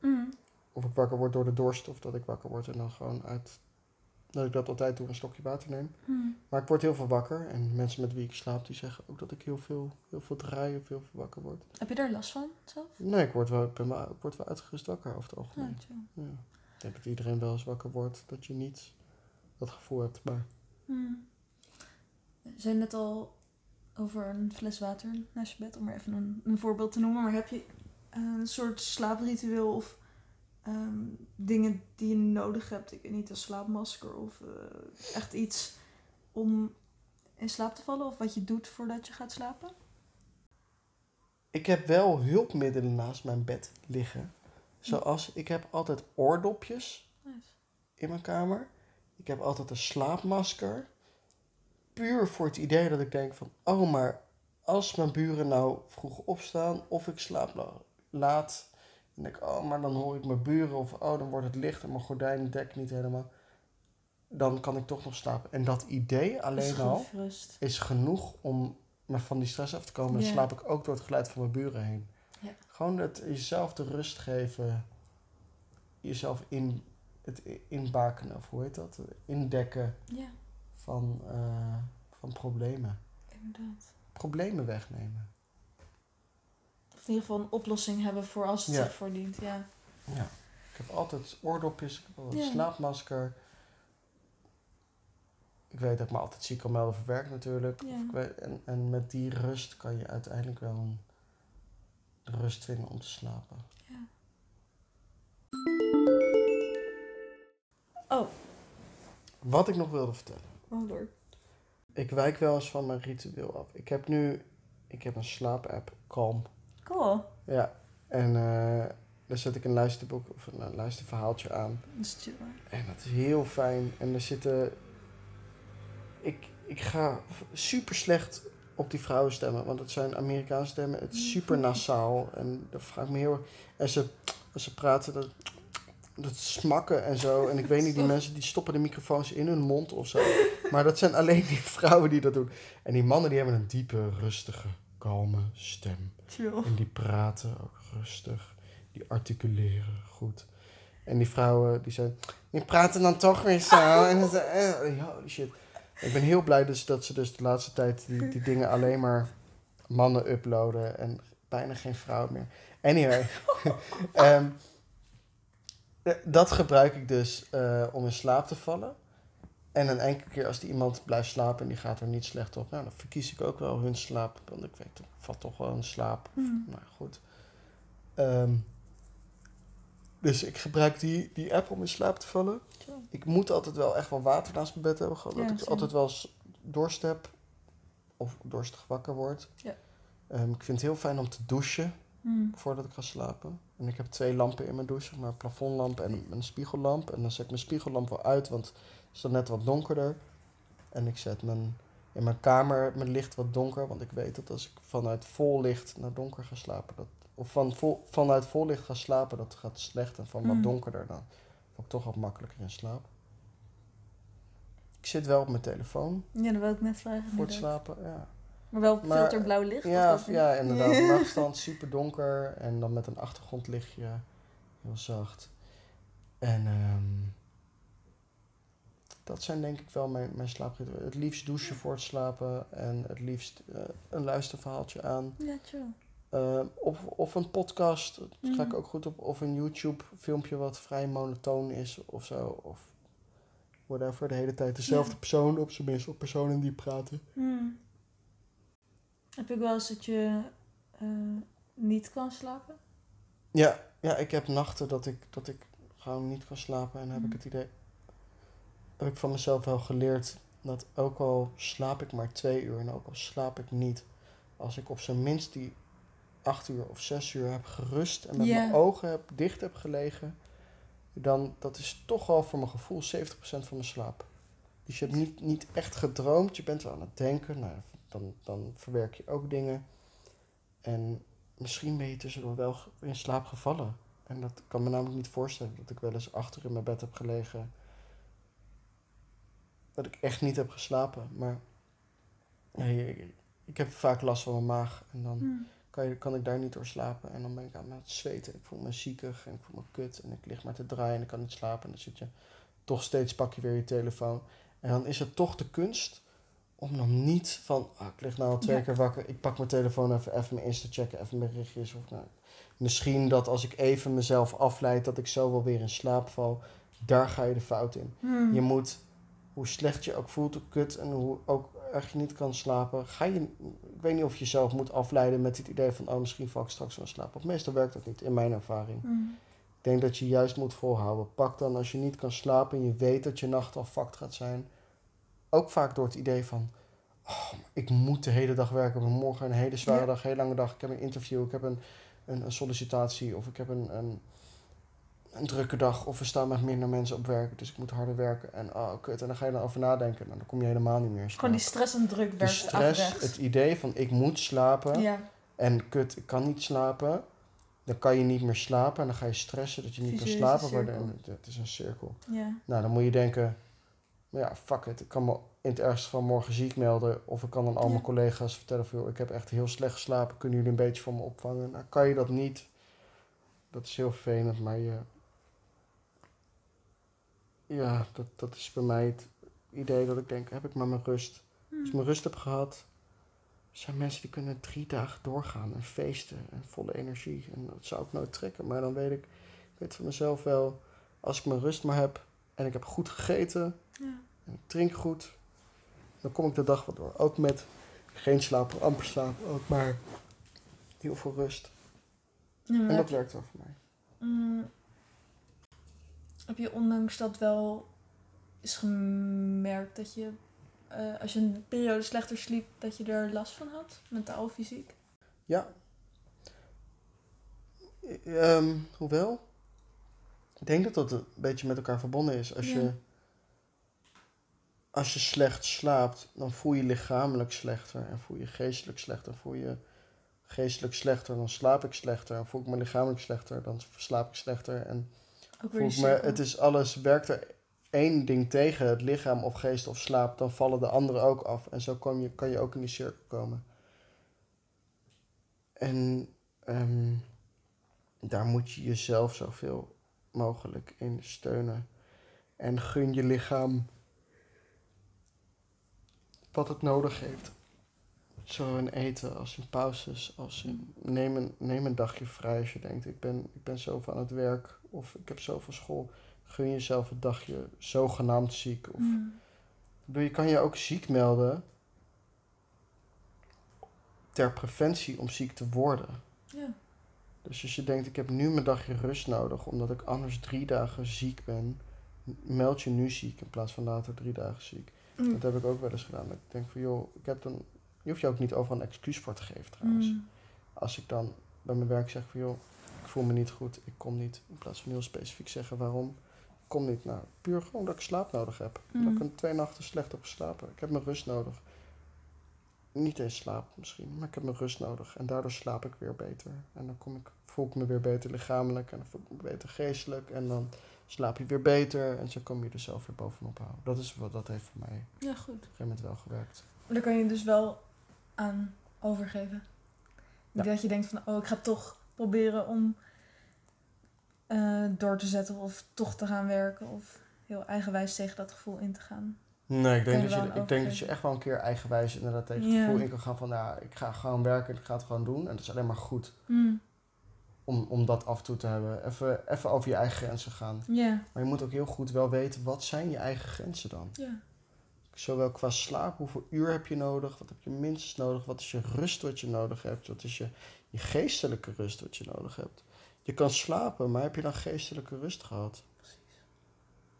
Mm. of ik wakker word door de dorst. Of dat ik wakker word en dan gewoon uit... Dat ik dat altijd doe, een slokje water neem. Mm. Maar ik word heel veel wakker. En mensen met wie ik slaap, die zeggen ook dat ik heel veel, heel veel draai of heel veel wakker word. Heb je daar last van zelf? Nee, ik word wel, ik ben wel, ik word wel uitgerust wakker over het algemeen. chill. Ja. Ik denk dat iedereen wel eens wakker wordt, dat je niet dat gevoel hebt. Maar Mm. We zijn net al over een fles water naast je bed, om maar even een, een voorbeeld te noemen. Maar heb je een soort slaapritueel of ehm, dingen die je nodig hebt? Ik weet niet, een slaapmasker of eh, echt iets om in slaap te vallen? Of wat je doet voordat je gaat slapen? ik heb wel hulpmiddelen naast mijn bed liggen. Zoals, ik heb altijd oordopjes Nice. in mijn kamer. Ik heb altijd een slaapmasker. Puur voor het idee dat ik denk van, oh maar als mijn buren nou vroeg opstaan of ik slaap la- laat. En denk, oh maar dan hoor ik mijn buren of oh dan wordt het licht en mijn gordijnen dekken niet helemaal. Dan kan ik toch nog slapen. En dat idee alleen al is genoeg om me van die stress af te komen. Dan Ja. slaap ik ook door het geluid van mijn buren heen. Ja. Gewoon het, jezelf de rust geven. Jezelf in, het i- inbakenen, of hoe heet dat? Indekken Ja, van, eh, van problemen. inderdaad. Problemen wegnemen. In ieder geval een oplossing hebben voor als het Ja. zich voordient. Ja. Ja. Ik heb altijd oordopjes, ik heb altijd een Ja. slaapmasker. Ik weet dat ik me altijd ziek kan melden voor werk natuurlijk. Ja. Of ik weet, en, en met die rust kan je uiteindelijk wel een rust vinden om te slapen. Ja. Oh, Wat ik nog wilde vertellen. oh door. Ik wijk wel eens van mijn ritueel af. Ik heb nu ik heb een slaapapp, Calm. Cool. Ja, en eh daar zet ik een luisterboek of een, luisterverhaaltje aan. Dat is chill. En dat is heel fijn. En er zitten. Ik, ik ga super slecht op die vrouwenstemmen, want het zijn Amerikaanse stemmen. Het is super nasaal. En dat vraag ik me heel erg. En ze, als ze praten, dat, dat smakken en zo. En ik weet niet, die [LAUGHS] mensen die stoppen de microfoons in hun mond of zo. Maar dat zijn alleen die vrouwen die dat doen. En die mannen die hebben een diepe, rustige, kalme stem. Chill. En die praten ook rustig. Die articuleren goed. En die vrouwen die zijn. Die praten dan toch weer zo. [LAUGHS] En het, eh, holy shit. Ik ben heel blij dus dat ze dus de laatste tijd die, die [LAUGHS] dingen alleen maar mannen uploaden. En bijna geen vrouwen meer. Anyway. [LAUGHS] Ehm, eh, dat gebruik ik dus eh, om in slaap te vallen. En een enkele keer als die iemand blijft slapen en die gaat er niet slecht op. Nou, dan verkies ik ook wel hun slaap. Want ik weet, ik val toch wel in slaap. Mm. Nou goed. Ehm, dus ik gebruik die, die app om in slaap te vallen. Ik moet altijd wel echt wel water naast mijn bed hebben. Gewoon Ja, dat ik altijd wel eens dorst heb. Of dorstig wakker word. Ja. Ehm, ik vind het heel fijn om te douchen Mm. voordat ik ga slapen. En ik heb twee lampen in mijn douche. zeg Maar een plafondlamp en een, spiegellamp. En dan zet ik mijn spiegellamp wel uit, want het is dan net wat donkerder. En ik zet mijn, in mijn kamer mijn licht wat donker. Want ik weet dat als ik vanuit vol licht naar donker ga slapen... Dat, of van vol, vanuit vol licht ga slapen, dat gaat slecht. En van Mm. wat donkerder, dan val ik toch wat makkelijker in slaap. Ik zit wel op mijn telefoon Ja, dat wil ik net vragen. voor het slapen. Ja. Maar wel Maar- filterblauw licht? Ja, of ja inderdaad. [LAUGHS] Nachtstand super donker en dan met een achtergrondlichtje heel zacht. En ehm, dat zijn denk ik wel mijn, mijn slaaprituelen. Het liefst douchen voor het slapen en het liefst eh, een luisterverhaaltje aan. Ja, chill. Ehm, of, of een podcast, daar ga ik Mhm. ook goed op. Of een YouTube filmpje wat vrij monotoon is of zo. Of whatever, de hele tijd dezelfde persoon, op zijn minst op personen die praten. Mm. Heb ik wel eens dat je eh, niet kan slapen? Ja, ja, ik heb nachten dat ik, dat ik gewoon niet kan slapen. En dan heb ik Mhm. het idee. Heb ik van mezelf wel geleerd dat ook al slaap ik maar twee uur en ook al slaap ik niet. Als ik op zijn minst die acht uur of zes uur heb gerust en met mijn ogen heb, dicht heb gelegen. Dan dat is toch al voor mijn gevoel 70% van mijn slaap. Dus je hebt niet, niet echt gedroomd. Je bent wel aan het denken. Nou, dan, dan verwerk je ook dingen. En misschien ben je tussendoor wel in slaap gevallen. En dat kan me namelijk niet voorstellen dat ik wel eens achter in mijn bed heb gelegen. Dat ik echt niet heb geslapen. Maar ja, ik heb vaak last van mijn maag. En dan Hmm. kan, je, kan ik daar niet door slapen. En dan ben ik aan het zweten. Ik voel me ziekig en ik voel me kut. En ik lig maar te draaien en ik kan niet slapen. En dan zit je toch steeds, pak je weer je telefoon. En dan is het toch de kunst om dan niet van... ah, ik lig nou al twee Ja. keer wakker. Ik pak mijn telefoon even, even mijn Insta checken. Even mijn berichtjes. Of nou, misschien dat als ik even mezelf afleid... dat ik zo wel weer in slaap val. Daar ga je de fout in. Hmm. Je moet, hoe slecht je ook voelt, hoe kut en hoe ook erg je niet kan slapen, ga je, ik weet niet of je jezelf moet afleiden met het idee van, oh misschien val ik straks wel in slaap. Want meestal werkt dat niet, in mijn ervaring. Hmm. Ik denk dat je juist moet volhouden. Pak dan als je niet kan slapen en je weet dat je nacht al fucked gaat zijn, ook vaak door het idee van, oh, ik moet de hele dag werken, ik heb morgen een hele zware Ja. dag, een hele lange dag, ik heb een interview, ik heb een, een, een sollicitatie of ik heb een, een, een drukke dag of we staan met minder mensen op werk, dus ik moet harder werken en oh kut, en dan ga je dan over nadenken, nou, dan kom je helemaal niet meer Gewoon die stress en druk werkt stress, het idee van ik moet slapen Ja, en kut, ik kan niet slapen, dan kan je niet meer slapen en dan ga je stressen dat je niet kan slapen. Het is een cirkel. ja. Nou, dan moet je denken, ja, fuck it. Ik kan me in het ergste van morgen ziek melden. Of ik kan aan al mijn Ja. collega's vertellen van, joh, ik heb echt heel slecht geslapen. Kunnen jullie een beetje voor me opvangen? Nou, kan je dat niet. Dat is heel vervelend, maar je... Ja, dat, dat is bij mij het idee dat ik denk, heb ik maar mijn rust. Als ik Hmm. mijn rust heb gehad... Zijn mensen die kunnen drie dagen doorgaan en feesten en volle energie. En dat zou ik nooit trekken. Maar dan weet ik, ik weet van mezelf wel, als ik mijn rust maar heb en ik heb goed gegeten Ja. en ik drink goed, dan kom ik de dag wel door. Ook met geen slaap, amper slaap, ook maar heel veel rust. Ja, En dat heb, werkt wel voor mij. mm, heb je ondanks dat wel eens gemerkt dat je, eh, als je een periode slechter sliep, dat je er last van had? Mentaal, fysiek? Ja. Ehm, hoewel, ik denk dat dat een beetje met elkaar verbonden is. Als, Ja. je, als je slecht slaapt, dan voel je lichamelijk slechter. En voel je geestelijk slechter. Voel je geestelijk slechter, dan slaap ik slechter. En voel ik me lichamelijk slechter, dan slaap ik slechter. En Ook voel ik me, het is alles, werkt er één ding tegen, het lichaam of geest of slaap, dan vallen de anderen ook af. En zo kom je, kan je ook in die cirkel komen. En ehm, daar moet je jezelf zoveel mogelijk in steunen. En gun je lichaam wat het nodig heeft. Zo in eten, als in pauzes, als in neem een, neem een dagje vrij als je denkt ik ben, ik ben zoveel aan het werk of ik heb zoveel school. Gun jezelf een dagje zogenaamd ziek. Of, Mm. Je kan je ook ziek melden ter preventie om ziek te worden. Ja. Dus als je denkt, ik heb nu mijn dagje rust nodig, omdat ik anders drie dagen ziek ben, meld je nu ziek in plaats van later drie dagen ziek. Mm. Dat heb ik ook wel eens gedaan. Dat ik denk van, joh, ik heb dan, je hoeft je ook niet overal een excuus voor te geven trouwens. Mm. Als ik dan bij mijn werk zeg van, joh, ik voel me niet goed, ik kom niet. In plaats van heel specifiek zeggen waarom, ik kom niet. Nou, puur gewoon dat ik slaap nodig heb. Dat Mm. ik een twee nachten slecht heb geslapen. Ik heb mijn rust nodig. Niet eens slaap misschien, maar ik heb mijn rust nodig. En daardoor slaap ik weer beter. En dan kom ik, voel ik me weer beter lichamelijk en dan voel ik me beter geestelijk. En dan slaap je weer beter en zo kom je er zelf weer bovenop houden. Dat is wat dat heeft voor mij op Ja, goed. een gegeven moment wel gewerkt. Maar daar kan je dus wel aan overgeven. Ja. dat je denkt van, oh, ik ga toch proberen om eh, door te zetten of toch te gaan werken of heel eigenwijs tegen dat gevoel in te gaan. Nee, ik je denk, dat je, ik denk dat je echt wel een keer eigenwijs inderdaad tegen het Ja. gevoel in kan gaan van, nou, ik ga gewoon werken en ik ga het gewoon doen. En dat is alleen maar goed Mm. Om, om dat af en toe te hebben. Even, even over je eigen grenzen gaan. Ja, Maar je moet ook heel goed wel weten, wat zijn je eigen grenzen dan? ja. Zowel qua slaap, hoeveel uur heb je nodig? Wat heb je minstens nodig? Wat is je rust wat je nodig hebt? Wat is je, je geestelijke rust wat je nodig hebt? Je kan slapen, maar heb je dan geestelijke rust gehad?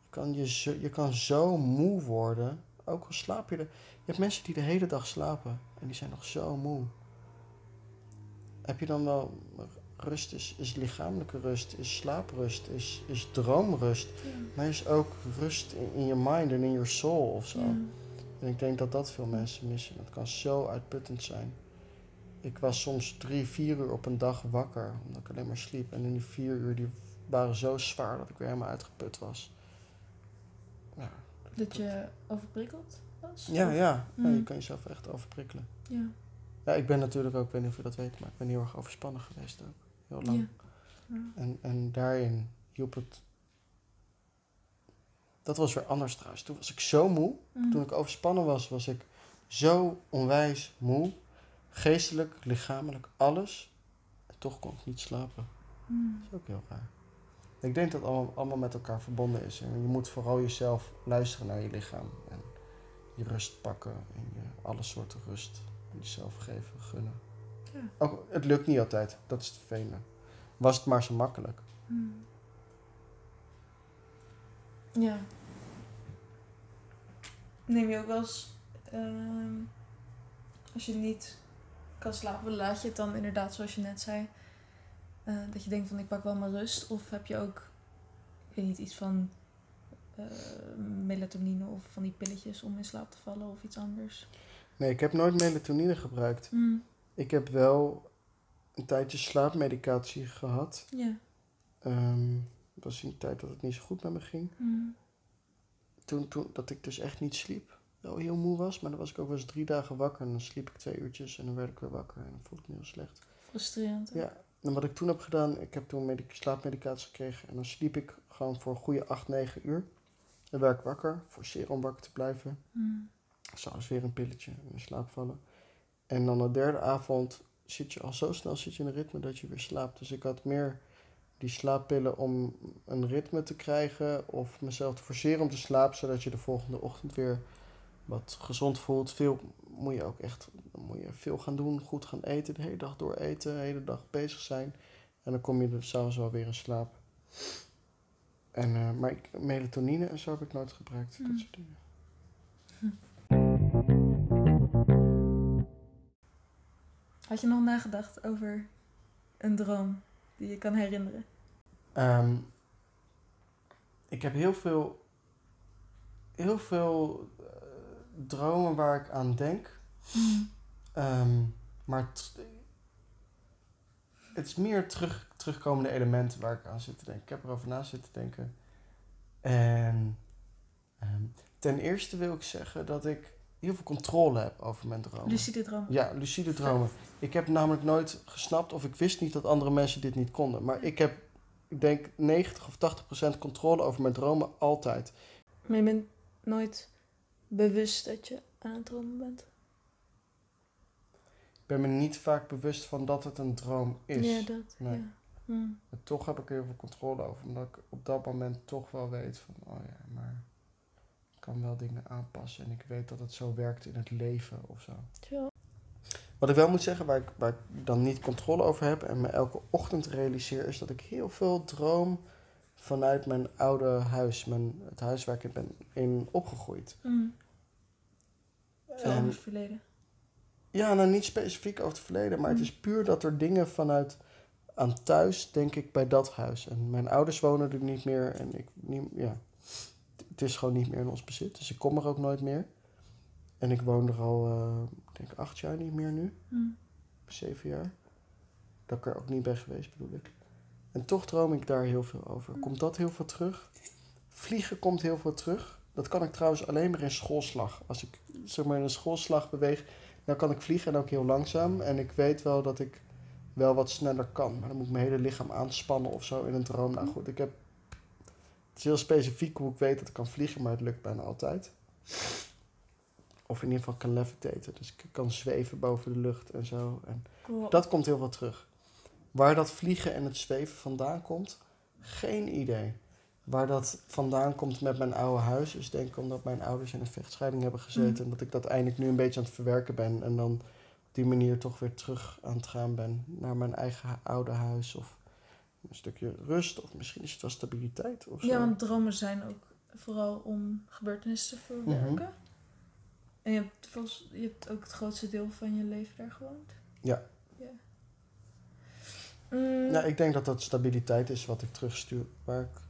Je kan, je zo, je kan zo moe worden, ook al slaap je er. Je hebt mensen die de hele dag slapen en die zijn nog zo moe. Heb je dan wel rust? Is, is lichamelijke rust, is slaaprust, is, is droomrust. Maar is ook rust in, in je mind en in je soul of zo. Ja. En ik denk dat dat veel mensen missen. Dat kan zo uitputtend zijn. ik was soms drie, vier uur op een dag wakker, omdat ik alleen maar sliep. En in die vier uur die waren zo zwaar dat ik weer helemaal uitgeput was. Ja, Dat je overprikkeld was? ja, Of- ja. ja je Mm. kan jezelf echt overprikkelen. Ja. Ja, ik ben natuurlijk ook, ik weet niet of je dat weet, maar ik ben heel erg overspannen geweest ook. Heel lang. Ja. En, en daarin hielp het. Dat was weer anders trouwens. Toen was ik zo moe. Mm. Toen ik overspannen was, was ik zo onwijs moe. Geestelijk, lichamelijk, alles. En toch kon ik niet slapen. Mm. Dat is ook heel raar. Ik denk dat het allemaal, allemaal met elkaar verbonden is. En je moet vooral jezelf luisteren naar je lichaam. En je rust pakken. En je alle soorten rust aan jezelf geven, gunnen. Ja. Ook, het lukt niet altijd. Dat is het vervelende. Was het maar zo makkelijk. Mm. Ja. Neem je ook wel eens, ehm, als je niet kan slapen, laat je het dan inderdaad, zoals je net zei, eh, dat je denkt van ik pak wel mijn rust? Of heb je ook, ik weet niet, iets van eh, melatonine of van die pilletjes om in slaap te vallen of iets anders? Nee, ik heb nooit melatonine gebruikt. Mm. Ik heb wel een tijdje slaapmedicatie gehad. Ja. Ehm dat was in de tijd dat het niet zo goed met me ging. Mm. Toen, toen dat ik dus echt niet sliep. Wel heel moe was, maar dan was ik ook wel eens drie dagen wakker. En dan sliep ik twee uurtjes en dan werd ik weer wakker. En dan voelde ik me heel slecht. Frustrerend. hè? Ja, en wat ik toen heb gedaan, ik heb toen medic- slaapmedicatie gekregen. En dan sliep ik gewoon voor een goede 8, 9 uur. Dan werd ik wakker, forceer om wakker te blijven. Mm. S'avonds weer een pilletje en in slaap vallen. En dan de derde avond zit je al zo snel zit je in een ritme dat je weer slaapt. Dus ik had meer die slaappillen om een ritme te krijgen of mezelf te forceren om te slapen, zodat je de volgende ochtend weer wat gezond voelt. Veel moet je ook echt dan moet je veel gaan doen, goed gaan eten, de hele dag door eten, de hele dag bezig zijn. En dan kom je er s'avonds wel weer in slaap. En, eh, maar ik, melatonine en zo heb ik nooit gebruikt. Mm. Dat soort dingen. Had je nog nagedacht over een droom die je kan herinneren? Ehm, ik heb heel veel, heel veel eh, dromen waar ik aan denk. Ehm, maar het, het is meer terug, terugkomende elementen waar ik aan zit te denken. Ik heb erover na zitten denken. En ehm, ten eerste wil ik zeggen dat ik heel veel controle heb over mijn dromen. Lucide dromen. Ja, lucide dromen. Ik heb namelijk nooit gesnapt of ik wist niet dat andere mensen dit niet konden. Maar ik heb, ik denk, 90 of 80 procent controle over mijn dromen altijd. Maar je bent nooit bewust dat je aan het dromen bent. Ik ben me niet vaak bewust van dat het een droom is. Ja, dat. Nee. Ja. Hm. Maar toch heb ik er heel veel controle over. Omdat ik op dat moment toch wel weet van, oh ja, maar kan wel dingen aanpassen. En ik weet dat het zo werkt in het leven of zo. Wat ik wel moet zeggen, waar ik, waar ik dan niet controle over heb en me elke ochtend realiseer, is dat ik heel veel droom vanuit mijn oude huis, mijn, het huis waar ik in ben in opgegroeid. Veel En- over het verleden. ja, nou niet specifiek over het verleden, maar het Mm. is puur dat er dingen vanuit aan thuis, denk ik, bij dat huis. En mijn ouders wonen er niet meer en ik, niet, ja, het is gewoon niet meer in ons bezit. Dus ik kom er ook nooit meer. En ik woon er al, ik denk acht jaar niet meer nu. Hm. zeven jaar. Dat ik er ook niet ben geweest, bedoel ik. En toch droom ik daar heel veel over. Komt dat heel veel terug? Vliegen komt heel veel terug. Dat kan ik trouwens alleen maar in schoolslag. Als ik zeg maar in een schoolslag beweeg, dan kan ik vliegen en ook heel langzaam. En ik weet wel dat ik wel wat sneller kan. Maar dan moet ik mijn hele lichaam aanspannen of zo in een droom. Nou goed, ik heb... Het is heel specifiek hoe ik weet dat ik kan vliegen, maar het lukt bijna altijd. Of in ieder geval kan levitaten. Dus ik kan zweven boven de lucht en zo. En Cool. dat komt heel veel terug. Waar dat vliegen en het zweven vandaan komt, geen idee. Waar dat vandaan komt met mijn oude huis, is denk ik omdat mijn ouders in een vechtscheiding hebben gezeten. Mm. En dat ik dat eindelijk nu een beetje aan het verwerken ben. En dan op die manier toch weer terug aan het gaan ben naar mijn eigen oude huis. Of een stukje rust, of misschien is het wel stabiliteit of zo. Ja, want dromen zijn ook vooral om gebeurtenissen te verwerken. Mhm. En je hebt, volgens, je hebt ook het grootste deel van je leven daar gewoond. Ja. Ja. Mm, Ja, ik denk dat dat stabiliteit is wat ik terugstuur. Waar ik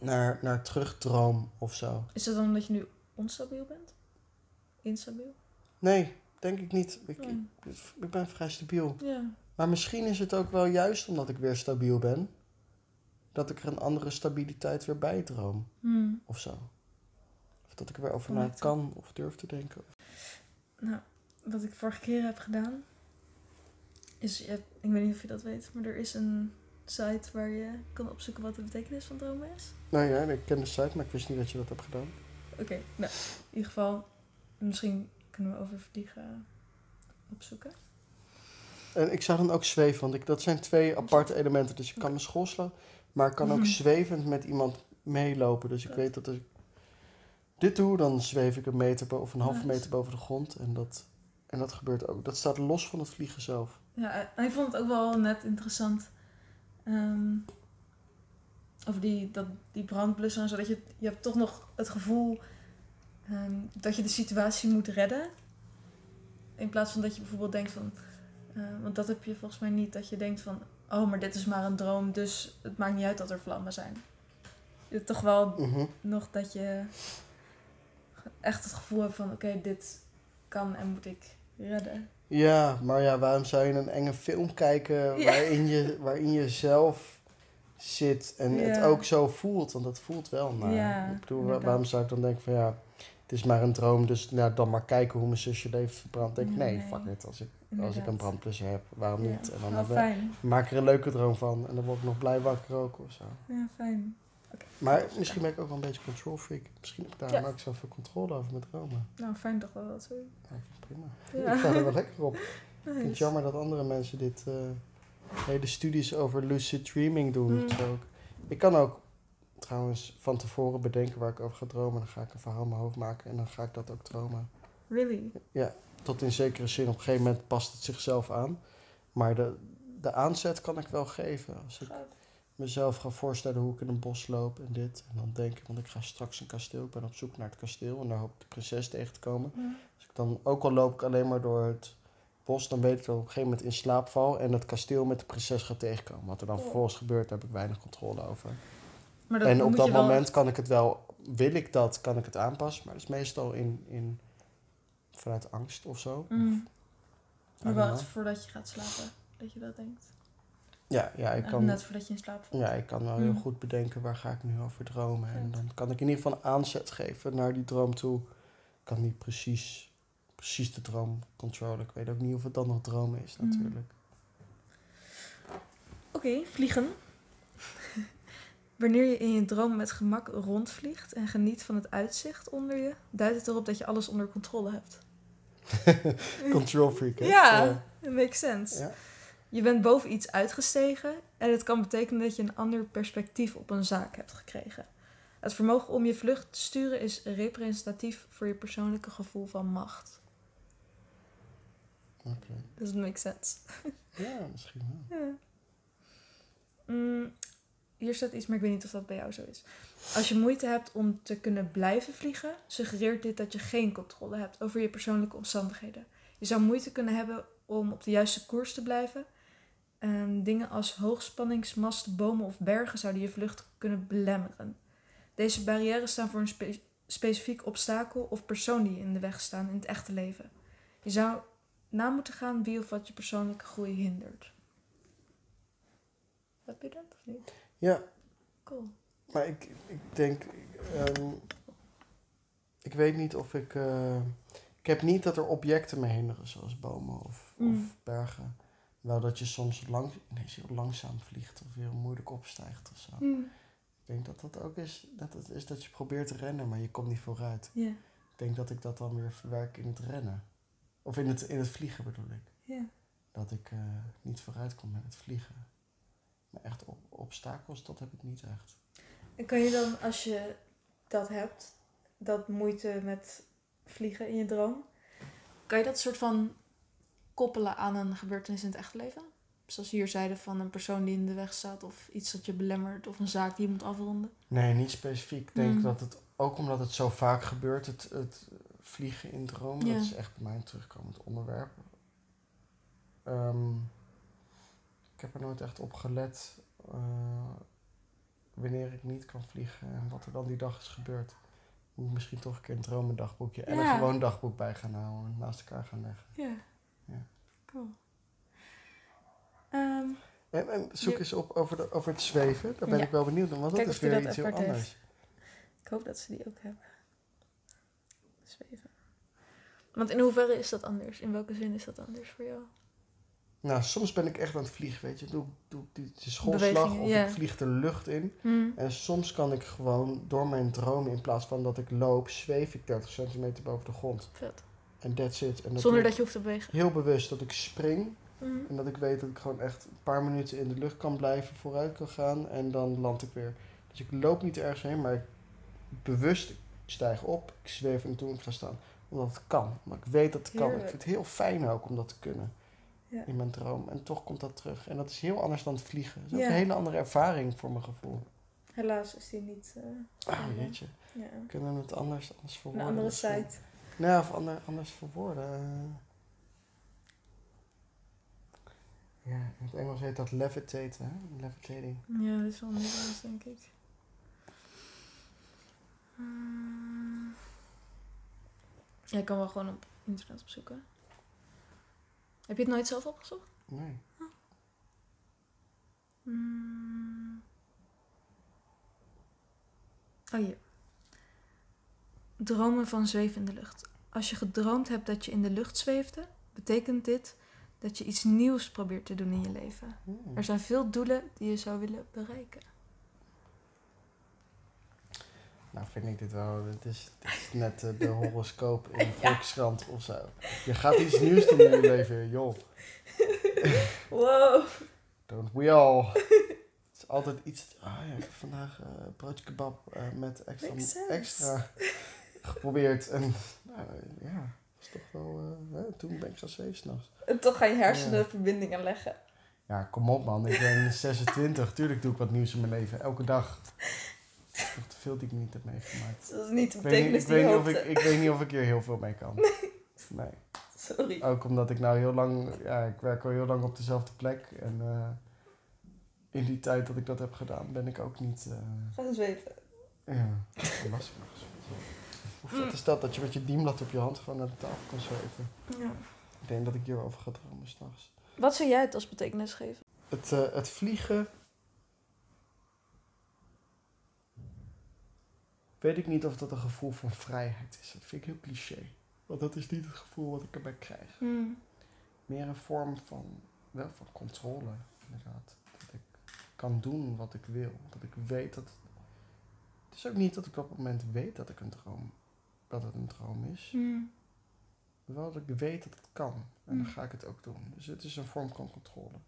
naar, naar terugdroom of zo. Is dat dan omdat je nu onstabiel bent? Instabiel? Nee, denk ik niet. Ik, ik, ik ben vrij stabiel. Ja. Maar misschien is het ook wel juist omdat ik weer stabiel ben, dat ik er een andere stabiliteit weer bij droom Hmm. of zo. Of dat ik er weer over Kan na kan of durf te denken. Nou, wat ik vorige keer heb gedaan, is, ik weet niet of je dat weet, maar er is een site waar je kan opzoeken wat de betekenis van dromen is. Nou ja, ik ken de site, maar ik wist niet dat je dat hebt gedaan. Oké, nou, in ieder geval, misschien kunnen we over vliegen opzoeken. En ik zou dan ook zweven, want ik, dat zijn twee aparte elementen. Dus ik kan mijn school slaan, maar ik kan ook Mhm. zwevend met iemand meelopen. Dus ik weet dat als ik dit doe, dan zweef ik een meter of een halve meter boven de grond. En dat, en dat gebeurt ook. Dat staat los van het vliegen zelf. Ja, en ik vond het ook wel net interessant. ehm, over die, dat, die brandblusser en zo. Dat je, je hebt toch nog het gevoel ehm, dat je de situatie moet redden. In plaats van dat je bijvoorbeeld denkt van... eh, want dat heb je volgens mij niet. Dat je denkt van... Oh, maar dit is maar een droom. Dus het maakt niet uit dat er vlammen zijn. Toch wel Mhm. nog dat je echt het gevoel hebt van... Oké, dit kan en moet ik redden. Ja, maar ja, waarom zou je een enge film kijken Ja. waarin, je, waarin je zelf zit en het ook zo voelt? Want dat voelt wel naar. Ja, ik bedoel, waarom zou ik dan denken van ja, het is maar een droom, dus nou, dan maar kijken hoe mijn zusje leeft verbrand. Denk ik, nee, Nee. fuck it, als ik, als ik een brandplusje heb, waarom Ja. niet? En dan hebben- fijn. maak ik er een leuke droom van en dan word ik nog blij wakker ook of zo. Ja, fijn. Maar misschien ben ik ook wel een beetje control freak. Misschien heb ik daarom Ja. ook zoveel controle over mijn dromen. Nou, fijn toch wel dat zo. Ja, ik vind het prima. Ja. Ik ga er wel lekker op. [LAUGHS] Ik vind het jammer dat andere mensen dit eh, hele studies over lucid dreaming doen. Mm. Ik, ik kan ook trouwens van tevoren bedenken waar ik over ga dromen. Dan ga ik een verhaal in mijn hoofd maken en dan ga ik dat ook dromen. Really? Tot in zekere zin, op een gegeven moment past het zichzelf aan. Maar de, de aanzet kan ik wel geven. Als ik mezelf ga voorstellen hoe ik in een bos loop en dit. En dan denk ik, want ik ga straks een kasteel. Ik ben op zoek naar het kasteel en daar hoop ik de prinses tegen te komen. Ja. Als ik dan, ook al loop ik alleen maar door het bos, dan weet ik dat ik op een gegeven moment in slaap val en het kasteel met de prinses gaat tegenkomen. Wat er dan vervolgens gebeurt, daar heb ik weinig controle over. Maar dat en op dat wel- moment kan ik het wel, wil ik dat, kan ik het aanpassen. Maar dat is meestal in, in, vanuit angst of zo. Mm. Of- Maar wel echt voordat je gaat slapen, dat je dat denkt. Ja, ja, ik Ja, kan, Net voordat je in slaap valt. ja, ik kan wel heel Mm. goed bedenken waar ga ik nu over dromen. En dan kan ik in ieder geval een aanzet geven naar die droom toe. Ik kan niet precies, precies de droom controleren. Ik weet ook niet of het dan nog dromen is Mm. natuurlijk. Oké, vliegen. Wanneer je in je droom met gemak rondvliegt en geniet van het uitzicht onder je, duidt het erop dat je alles onder controle hebt. [LAUGHS] Control freak, hè? Ja, it makes sense. Je bent boven iets uitgestegen en het kan betekenen dat je een ander perspectief op een zaak hebt gekregen. Het vermogen om je vlucht te sturen is representatief voor je persoonlijke gevoel van macht. Oké. Does it make sense? Ja, misschien wel. Ja. Mm, hier staat iets, maar ik weet niet of dat bij jou zo is. Als je moeite hebt om te kunnen blijven vliegen, suggereert dit dat je geen controle hebt over je persoonlijke omstandigheden. Je zou moeite kunnen hebben om op de juiste koers te blijven. En dingen als hoogspanningsmasten, bomen of bergen zouden je vlucht kunnen belemmeren. Deze barrières staan voor een spe- specifiek obstakel of persoon die je in de weg staan in het echte leven. Je zou na moeten gaan wie of wat je persoonlijke groei hindert. Heb je dat of niet? Ja, Cool. maar ik, ik denk... ehm, ik weet niet of ik... eh, ik heb niet dat er objecten me hinderen, zoals bomen of, Mm. of bergen. Wel dat je soms lang, ineens heel langzaam vliegt of heel moeilijk opstijgt of zo. Ik denk dat dat ook is dat, het is dat je probeert te rennen, maar je komt niet vooruit. Ik denk dat ik dat dan weer verwerk in het rennen. Of in het, in het vliegen bedoel ik. Dat ik eh, niet vooruit kom met het vliegen. Maar echt op, obstakels, dat heb ik niet echt. En kan je dan, als je dat hebt, dat moeite met vliegen in je droom, kan je dat soort van koppelen aan een gebeurtenis in het echte leven? Zoals hier zeiden van een persoon die in de weg staat of iets dat je belemmert of een zaak die je moet afronden. Nee, niet specifiek. Ik denk Mm. dat het, ook omdat het zo vaak gebeurt, het, het vliegen in dromen, Ja. dat is echt bij mij een terugkomend onderwerp. Ehm, ik heb er nooit echt op gelet eh, wanneer ik niet kan vliegen en wat er dan die dag is gebeurd. Moet ik misschien toch een keer een dromendagboekje en Ja. een gewoon dagboek bij gaan houden. en Naast elkaar gaan leggen. Ja. Ja. Cool. Ehm, En, en zoek Je- eens op over, de, over het zweven. Daar ben Ja. ik wel benieuwd naar, want Kijk dat is weer dat iets heel anders. ik hoop dat ze die ook hebben. Zweven. Want in hoeverre is dat anders? In welke zin is dat anders voor jou? Nou, soms ben ik echt aan het vliegen, weet je. Doe, doe ik die, die schoolslag of ik vlieg de lucht in. Hmm. En soms kan ik gewoon door mijn dromen, in plaats van dat ik loop, zweef ik 30 centimeter boven de grond. Vet. En that's it. En dat Zonder doe dat je hoeft te bewegen. heel bewust dat ik spring. Hmm. En dat ik weet dat ik gewoon echt een paar minuten in de lucht kan blijven, vooruit kan gaan. En dan land ik weer. Dus ik loop niet ergens heen, maar ik bewust ik stijg op. Ik zweef en ik ga staan. Omdat het kan. Omdat ik weet dat het kan. Ik vind het heel fijn ook om dat te kunnen. Ja. In mijn droom. En toch komt dat terug. En dat is heel anders dan het vliegen. Dat is ook een hele andere ervaring voor mijn gevoel. Helaas is die niet. eh, Ah, jeetje. ja. Kunnen we het anders, anders Een verwoorden? andere misschien? site. Nee, of ander, anders verwoorden. Ja, in het Engels heet dat levitaten, hè? Levitating. Ja, dat is wel Nederlands, denk ik. Hmm. Ja, ik kan wel gewoon op internet opzoeken. Heb je het nooit zelf opgezocht? Nee. Hmm. Oh, hier. Dromen van zweven in de lucht. Als je gedroomd hebt dat je in de lucht zweefde, betekent dit dat je iets nieuws probeert te doen in je leven. Hmm. Er zijn veel doelen die je zou willen bereiken. Nou, vind ik dit wel. Het is, het is net de horoscoop in [LAUGHS] de Volkskrant of zo. Je gaat iets nieuws doen in je leven, joh. [LAUGHS] Wow. Don't we all. Het is altijd iets. Ah ja, ik heb vandaag eh broodje kebab eh, met extra, extra geprobeerd. En nou, ja, dat is toch wel. eh, hè, toen ben ik gaan zweven s'nachts. En toch ga je hersenen Ja. verbindingen leggen. Ja, kom op man. Ik ben 26. Tuurlijk doe ik wat nieuws in mijn leven. Elke dag. Nog te veel die ik niet heb meegemaakt. Dat is niet de Ik weet, niet, betekenis ik, die weet niet of hoopte. ik, ik weet niet of ik hier heel veel mee kan. [LAUGHS] Nee. Sorry. Ook omdat ik nou heel lang... Ja, ik werk al heel lang op dezelfde plek. En eh, in die tijd dat ik dat heb gedaan, ben ik ook niet... eh, Ga eens zweven. ja, lastig. Hoe vet is dat, dat je met je dienblad op je hand gewoon naar de tafel kan zweven? Ja. Ik denk dat ik hierover ga dromen s'nachts. Wat zou jij het als betekenis geven? Het, eh, het vliegen... Weet ik niet of dat een gevoel van vrijheid is. Dat vind ik heel cliché. Want dat is niet het gevoel wat ik erbij krijg. Hmm. Meer een vorm van, wel van controle, inderdaad. Dat ik kan doen wat ik wil. Dat ik weet dat... Het is ook niet dat ik op het moment weet dat ik een droom... Dat het een droom is. Hmm. Maar wel dat ik weet dat het kan. En dan Mm. ga ik het ook doen. Dus het is een vorm van controle.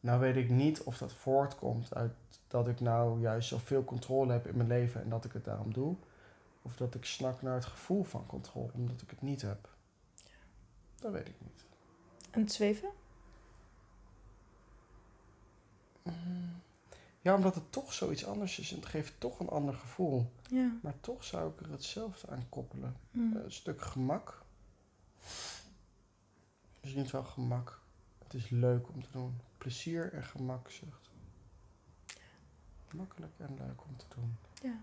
Nou weet ik niet of dat voortkomt uit dat ik nou juist zoveel controle heb in mijn leven en dat ik het daarom doe. Of dat ik snak naar het gevoel van controle omdat ik het niet heb. Dat weet ik niet. En het zweven? Mm. Ja, omdat het toch zoiets anders is en het geeft toch een ander gevoel. Ja. Maar toch zou ik er hetzelfde aan koppelen. Hmm. Een stuk gemak. Misschien wel gemak. Het is leuk om te doen. Plezier en gemakzucht. Makkelijk en leuk om te doen. ja.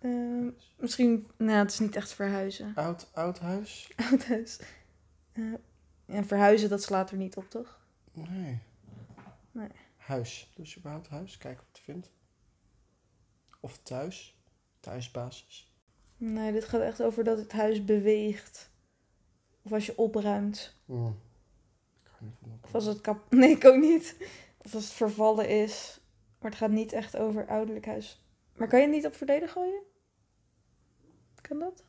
Ehm, misschien, nou, het is niet echt verhuizen. Oud, oud huis? [LAUGHS] Oud huis. Eh, en verhuizen, dat slaat er niet op, toch? Nee. Nee. Huis. Dus überhaupt huis. Kijk wat je vindt. Of thuis. Thuisbasis. Nee, dit gaat echt over dat het huis beweegt. Of als je opruimt. Hmm. Ik hou niet van op. Of als het kap... [LAUGHS] Nee, ik ook niet. Of als het vervallen is. Maar het gaat niet echt over ouderlijk huis. Maar kan je het niet op verleden gooien? Kan dat?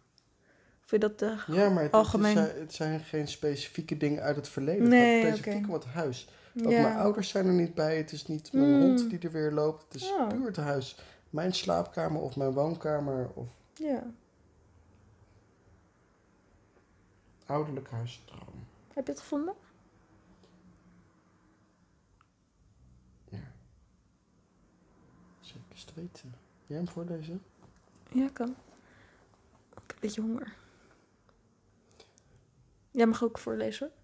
Of vind je dat de... Ja, maar het, Algemeen. Het, zijn, het zijn geen specifieke dingen uit het verleden. Nee, het specifiek om het huis. Want Ja. mijn ouders zijn er niet bij. Het is niet mijn Mm. hond die er weer loopt. Het is Oh. puur het huis. Mijn slaapkamer of mijn woonkamer of Ja. ouderlijk huisdroom. Heb je het gevonden? Ja. Eens te weten. Jij hem voorlezen? Ja, kan. Ik heb een beetje honger. Jij mag ook voorlezen hoor.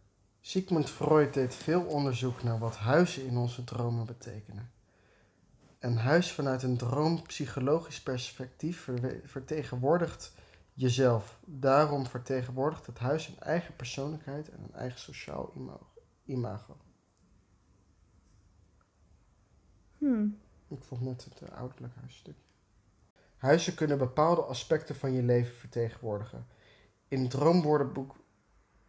Sigmund Freud deed veel onderzoek naar wat huizen in onze dromen betekenen. Een huis vanuit een droompsychologisch perspectief vertegenwoordigt jezelf. Daarom vertegenwoordigt het huis een eigen persoonlijkheid en een eigen sociaal ima- imago. Hmm. Ik vond net het uh, ouderlijk huisstukje. Huizen kunnen bepaalde aspecten van je leven vertegenwoordigen. In het droomwoordenboek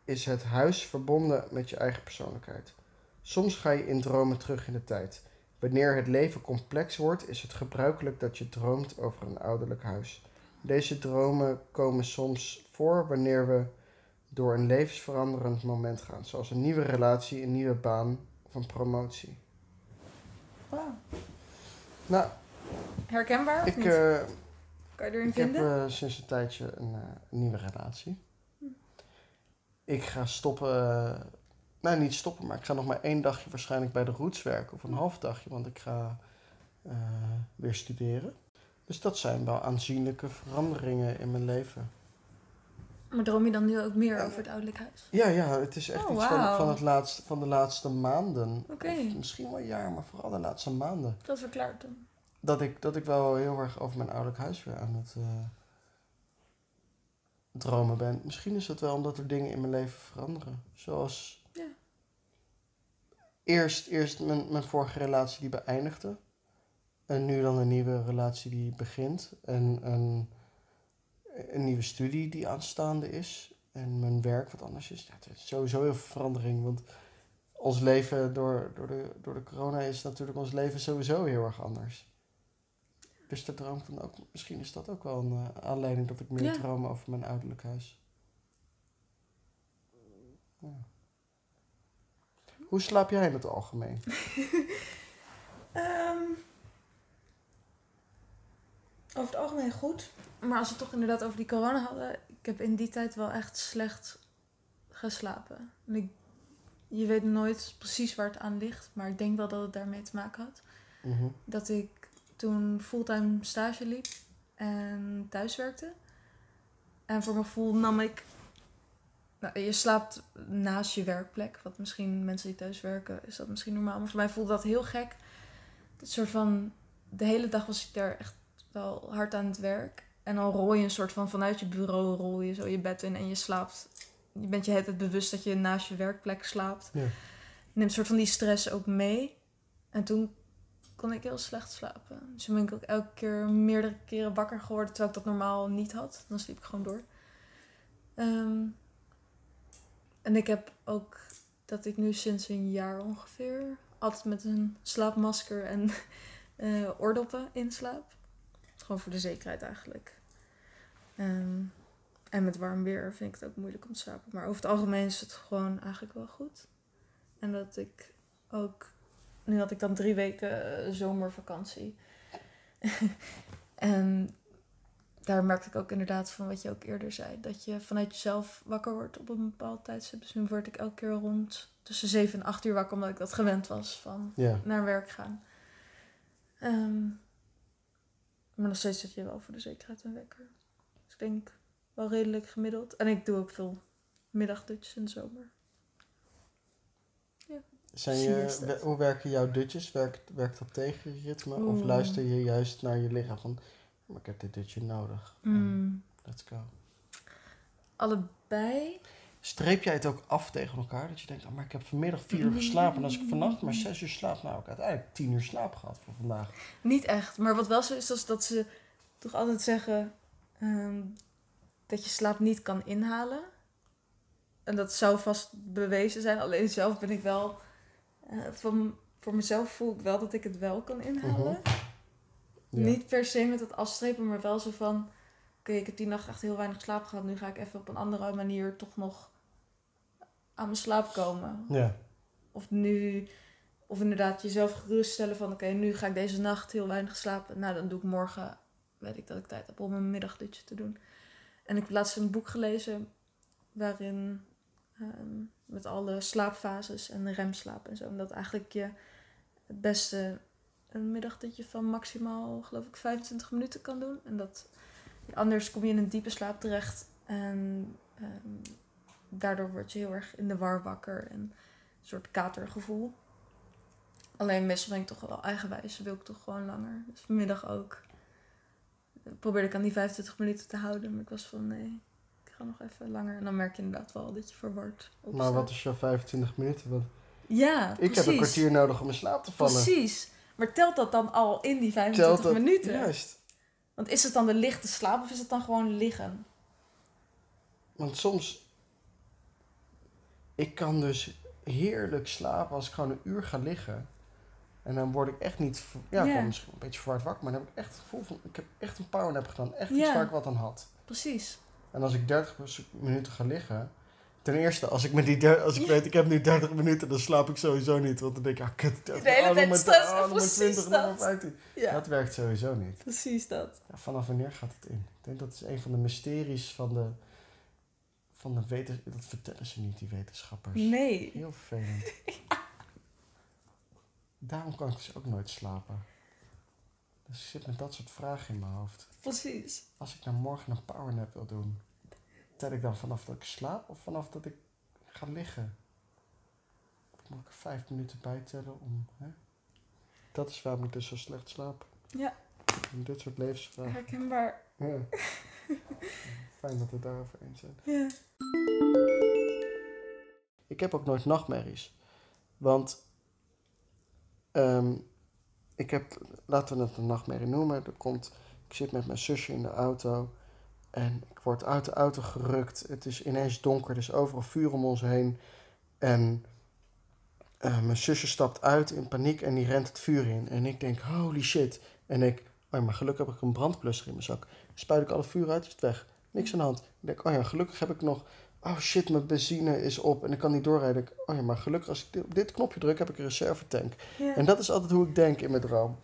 is het huis verbonden met je eigen persoonlijkheid. Soms ga je in dromen terug in de tijd. Wanneer het leven complex wordt, is het gebruikelijk dat je droomt over een ouderlijk huis. Deze dromen komen soms voor wanneer we door een levensveranderend moment gaan, zoals een nieuwe relatie, een nieuwe baan of een promotie. Wauw. Nou, Herkenbaar of ik, niet? eh, kan je erin ik heb vinden? eh, sinds een tijdje een, eh, een nieuwe relatie. Ik ga stoppen, nou niet stoppen, maar ik ga nog maar één dagje waarschijnlijk bij de Roots werken. Of een half dagje, want ik ga eh, weer studeren. Dus dat zijn wel aanzienlijke veranderingen in mijn leven. Maar droom je dan nu ook meer over het ouderlijk huis? Ja, ja, het is echt Oh, iets van, van, het laatste, van de laatste maanden. Of misschien wel een jaar, maar vooral de laatste maanden. Dat verklaart dan. Dat ik, dat ik wel heel erg over mijn ouderlijk huis weer aan het eh, dromen ben. Misschien is het wel omdat er dingen in mijn leven veranderen. Zoals Ja. eerst, eerst mijn, mijn vorige relatie die beëindigde. En nu dan een nieuwe relatie die begint. En een, een nieuwe studie die aanstaande is. En mijn werk wat anders is. Ja, het is sowieso heel veel verandering. Want ons leven door, door, de, door de corona is natuurlijk ons leven sowieso heel erg anders. Dus de droom van ook, misschien is dat ook wel een eh, aanleiding dat ik meer Ja. droom over mijn ouderlijk huis. Ja. Hoe slaap jij in het algemeen? [LAUGHS] Ehm, over het algemeen goed. Maar als we het toch inderdaad over die corona hadden. Ik heb in die tijd wel echt slecht geslapen. En ik, je weet nooit precies waar het aan ligt. Maar ik denk wel dat het daarmee te maken had. Mhm. Dat ik toen fulltime stage liep en thuis werkte. En voor mijn gevoel nam ik... Nou, je slaapt naast je werkplek. Wat misschien mensen die thuis werken, is dat misschien normaal. Maar voor mij voelde dat heel gek. Het soort van... De hele dag was ik daar echt wel hard aan het werk. En dan rol je een soort van vanuit je bureau rol je zo je bed in en je slaapt. Je bent je het bewust dat je naast je werkplek slaapt. Ja. Neemt een soort van die stress ook mee. En toen kon ik heel slecht slapen. Dus toen ben ik ook elke keer meerdere keren wakker geworden terwijl ik dat normaal niet had. Dan sliep ik gewoon door. Ehm, en ik heb ook dat ik nu sinds een jaar ongeveer altijd met een slaapmasker en [LAUGHS] eh, oordoppen inslaap. Gewoon voor de zekerheid eigenlijk. Ehm, en met warm weer vind ik het ook moeilijk om te slapen. Maar over het algemeen is het gewoon eigenlijk wel goed. En dat ik ook... Nu had ik dan drie weken eh, zomervakantie. [LAUGHS] en daar merkte ik ook inderdaad van wat je ook eerder zei. Dat je vanuit jezelf wakker wordt op een bepaald tijdstip. Dus nu word ik elke keer rond tussen zeven en acht uur wakker. Omdat ik dat gewend was van Ja. naar werk gaan. Ehm, maar nog steeds zet je wel voor de zekerheid een wekker. Dus ik denk wel redelijk gemiddeld. En ik doe ook veel middagdutjes in de zomer. Zijn je, hoe werken jouw dutjes? Werkt, werkt dat tegen je ritme? Of luister je juist naar je lichaam van... Maar ik heb dit dutje nodig. Mm, Let's go. allebei. Streep jij het ook af tegen elkaar? Dat je denkt, oh, maar ik heb vanmiddag vier uur geslapen. En als ik vannacht maar zes uur slaap, nou, ik heb uiteindelijk tien uur slaap gehad voor vandaag. Niet echt. Maar wat wel zo is, is dat ze toch altijd zeggen ehm, dat je slaap niet kan inhalen. En dat zou vast bewezen zijn. Alleen zelf ben ik wel... eh, van, voor mezelf voel ik wel dat ik het wel kan inhalen. Ja. Niet per se met het afstrepen, maar wel zo van... Oké, ik heb die nacht echt heel weinig slaap gehad. Nu ga ik even op een andere manier toch nog aan mijn slaap komen. Ja. Of nu... Of inderdaad jezelf geruststellen van... Oké, nu ga ik deze nacht heel weinig slapen. Nou, dan doe ik morgen... Weet ik dat ik tijd heb om een middagdutje te doen. En ik heb laatst een boek gelezen... Waarin... ehm, met alle slaapfases en remslaap en zo. En dat eigenlijk je het beste een middagdutje van maximaal, geloof ik, 25 minuten kan doen. En dat anders kom je in een diepe slaap terecht. En ehm, daardoor word je heel erg in de war wakker en een soort katergevoel. Alleen meestal ben ik toch wel eigenwijs. Wil ik toch gewoon langer. Dus vanmiddag ook. Probeerde ik aan die 25 minuten te houden. Maar ik was van nee, ik ga nog even langer. En dan merk je inderdaad wel dat je verward opstaat. Maar wat is jouw 25 minuten? Want Ja, ik precies. heb een kwartier nodig om in slaap te vallen. Precies. Maar telt dat dan al in die 25 Telt dat- minuten? Juist. Want is het dan de lichte slaap of is het dan gewoon liggen? Want soms... Ik kan dus heerlijk slapen als ik gewoon een uur ga liggen. En dan word ik echt niet... Ja, ik Ja. word misschien een beetje verward wakker. Maar dan heb ik echt het gevoel van... Ik heb echt een powernap gedaan. Echt iets waar ik wat aan had. Precies. En als ik 30 minuten ga liggen... Ten eerste, als ik, met die der- als ik Ja. weet, ik heb nu 30 minuten, dan slaap ik sowieso niet. Want dan denk ik, ah, kut, 30, De hele nog tijd stress, maar precies 20, nog maar dat. 15. Ja, Dat werkt sowieso niet. precies dat. Ja, vanaf wanneer gaat het in? Ik denk dat is een van de mysteries van de, van de weten, dat vertellen ze niet, die wetenschappers. Nee. Heel vervelend. [LAUGHS] Daarom kan ik dus ook nooit slapen. Dus ik zit met dat soort vragen in mijn hoofd. Precies. Als ik nou morgen een powernap wil doen, tel ik dan vanaf dat ik slaap of vanaf dat ik ga liggen? Of moet ik er vijf minuten bij tellen om... Hè? Dat is waarom ik dus zo slecht slaap. Ja. En dit soort levensvragen. Herkenbaar. Ja. [LAUGHS] Fijn dat we het daarover eens zijn. Ja. Ik heb ook nooit nachtmerries. Want ehm, ik heb, laten we het een nachtmerrie noemen. Er komt, ik zit met mijn zusje in de auto en ik word uit de auto gerukt. Het is ineens donker, er is overal vuur om ons heen. En eh, mijn zusje stapt uit in paniek en die rent het vuur in. En ik denk, holy shit. En ik, oh maar gelukkig heb ik een brandblusser in mijn zak. Spuit ik alle vuur uit, is het weg. Niks aan de hand. Ik denk, oh ja, gelukkig heb ik nog oh shit, mijn benzine is op en ik kan niet doorrijden. Ik, oh ja, maar gelukkig als ik dit- op dit knopje druk, heb ik een reservetank. ja. En dat is altijd hoe ik denk in mijn droom.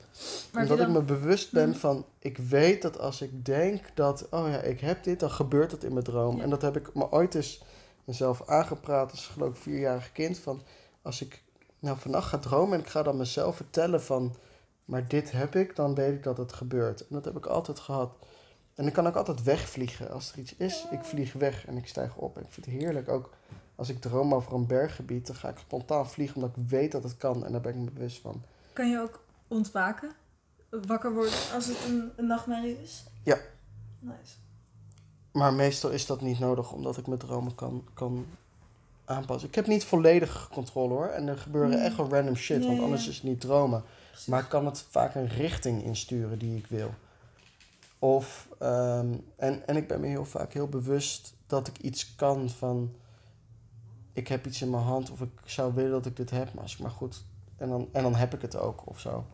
Maar Omdat ik me bewust ben Mhm. van, ik weet dat als ik denk dat, oh ja, ik heb dit, dan gebeurt het in mijn droom. Ja. En dat heb ik me ooit eens mezelf aangepraat als geloof ik vierjarig kind. Van, als ik nou vannacht ga dromen en ik ga dan mezelf vertellen van, maar dit heb ik, dan weet ik dat het gebeurt. En dat heb ik altijd gehad. En ik kan ook altijd wegvliegen. Als er iets is, ik vlieg weg en ik stijg op. En ik vind het heerlijk ook als ik droom over een berggebied, dan ga ik spontaan vliegen omdat ik weet dat het kan. En daar ben ik me bewust van. Kan je ook ontwaken? Wakker worden als het een, een nachtmerrie is? Ja. Nice. Maar meestal is dat niet nodig, omdat ik mijn dromen kan, kan aanpassen. Ik heb niet volledig controle hoor. En er gebeuren echt wel random shit, want anders ja. is het niet dromen. Precies. Maar ik kan het vaak een richting insturen die ik wil. Of, ehm, en, en ik ben me heel vaak heel bewust dat ik iets kan van... Ik heb iets in mijn hand of ik zou willen dat ik dit heb, maar als ik maar goed... En dan, en dan heb ik het ook of zo.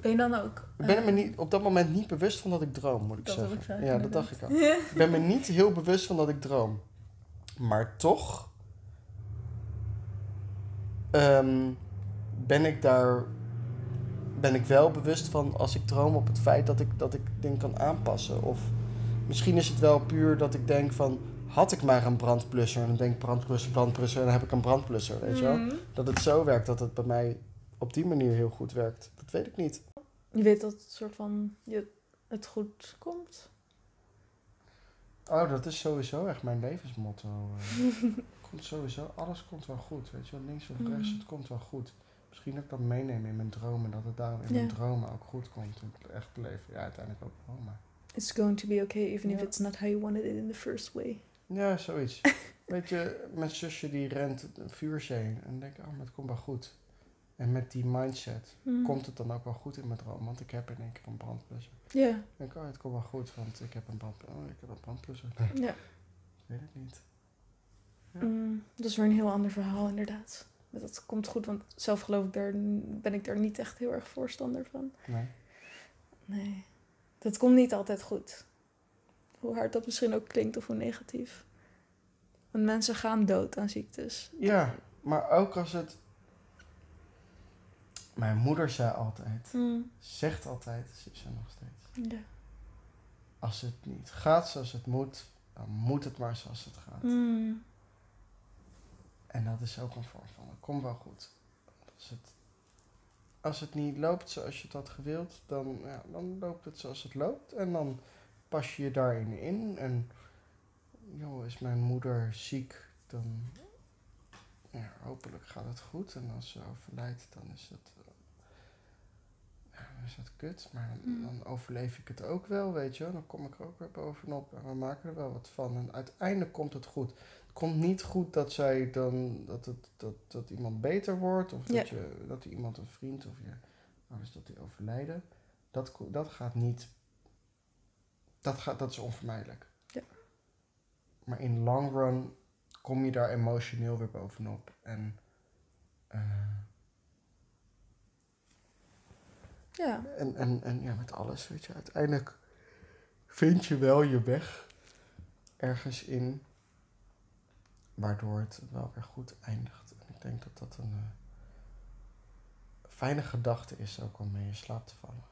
Ben je dan ook... Ik ben er me eh, niet, op dat moment niet bewust van dat ik droom, moet ik Dat zeggen. ik zeggen, ja, dat dacht ik al. Ik ben me niet heel bewust van dat ik droom. Maar toch ehm, ben ik daar ben ik wel bewust van als ik droom op het feit dat ik, dat ik dingen kan aanpassen. Of misschien is het wel puur dat ik denk van had ik maar een brandblusser en dan denk ik brandblusser, brandblusser en dan heb ik een brandblusser, weet je wel? Mhm. Dat het zo werkt, dat het bij mij op die manier heel goed werkt. Dat weet ik niet. Je weet dat het soort van je, het goed komt. Oh, dat is sowieso echt mijn levensmotto. [LAUGHS] komt sowieso, alles komt wel goed, weet je wel, links of rechts, Mm. het komt wel goed. Misschien dat ik dat meeneem in mijn dromen, dat het daarom in mijn dromen ook goed komt in het echte leven. Ja, uiteindelijk ook wel, maar... It's going to be okay, even if it's not how you wanted it in the first way. Ja, zoiets. [LAUGHS] weet je, mijn zusje die rent een vuurzee en denk oh, maar het komt wel goed. En met die mindset Mhm. komt het dan ook wel goed in mijn droom, want ik heb in één keer een brandblusser. Ja, Ik denk, oh, het komt wel goed, want ik heb een, brand, oh, ik heb een brandblusser. ja. Ik weet het niet. Ja. Mm, dat is weer een heel ander verhaal inderdaad. Dat komt goed, want zelf geloof ik daar, ben ik daar niet echt heel erg voorstander van. Nee. Nee, dat komt niet altijd goed. Hoe hard dat misschien ook klinkt of hoe negatief. Want mensen gaan dood aan ziektes. Ja, maar ook als het. Mijn moeder zei altijd, Mm, zegt altijd, ze is er nog steeds. ja. Als het niet gaat zoals het moet, dan moet het maar zoals het gaat. Mm, En dat is ook een vorm van, het komt wel goed. Als het, als het niet loopt zoals je het had gewild, dan, ja, dan loopt het zoals het loopt. En dan pas je je daarin in. En joh, is mijn moeder ziek, dan ja, hopelijk gaat het goed. En als ze overlijdt, dan is het is dat kut, maar dan, Mm. dan overleef ik het ook wel, weet je wel. Dan kom ik er ook weer bovenop en we maken er wel wat van. En uiteindelijk komt het goed. Het komt niet goed dat zij dan, dat, het, dat, dat iemand beter wordt, of Ja. dat, je, dat iemand, een vriend of je ouders, dat die overlijden. Dat, dat gaat niet, dat, gaat, dat is onvermijdelijk. Ja. Maar in long run kom je daar emotioneel weer bovenop. En eh, Ja. En, en, en ja, met alles, weet je, uiteindelijk vind je wel je weg ergens in, waardoor het wel weer goed eindigt. En ik denk dat dat een eh, fijne gedachte is ook om mee in slaap te vallen.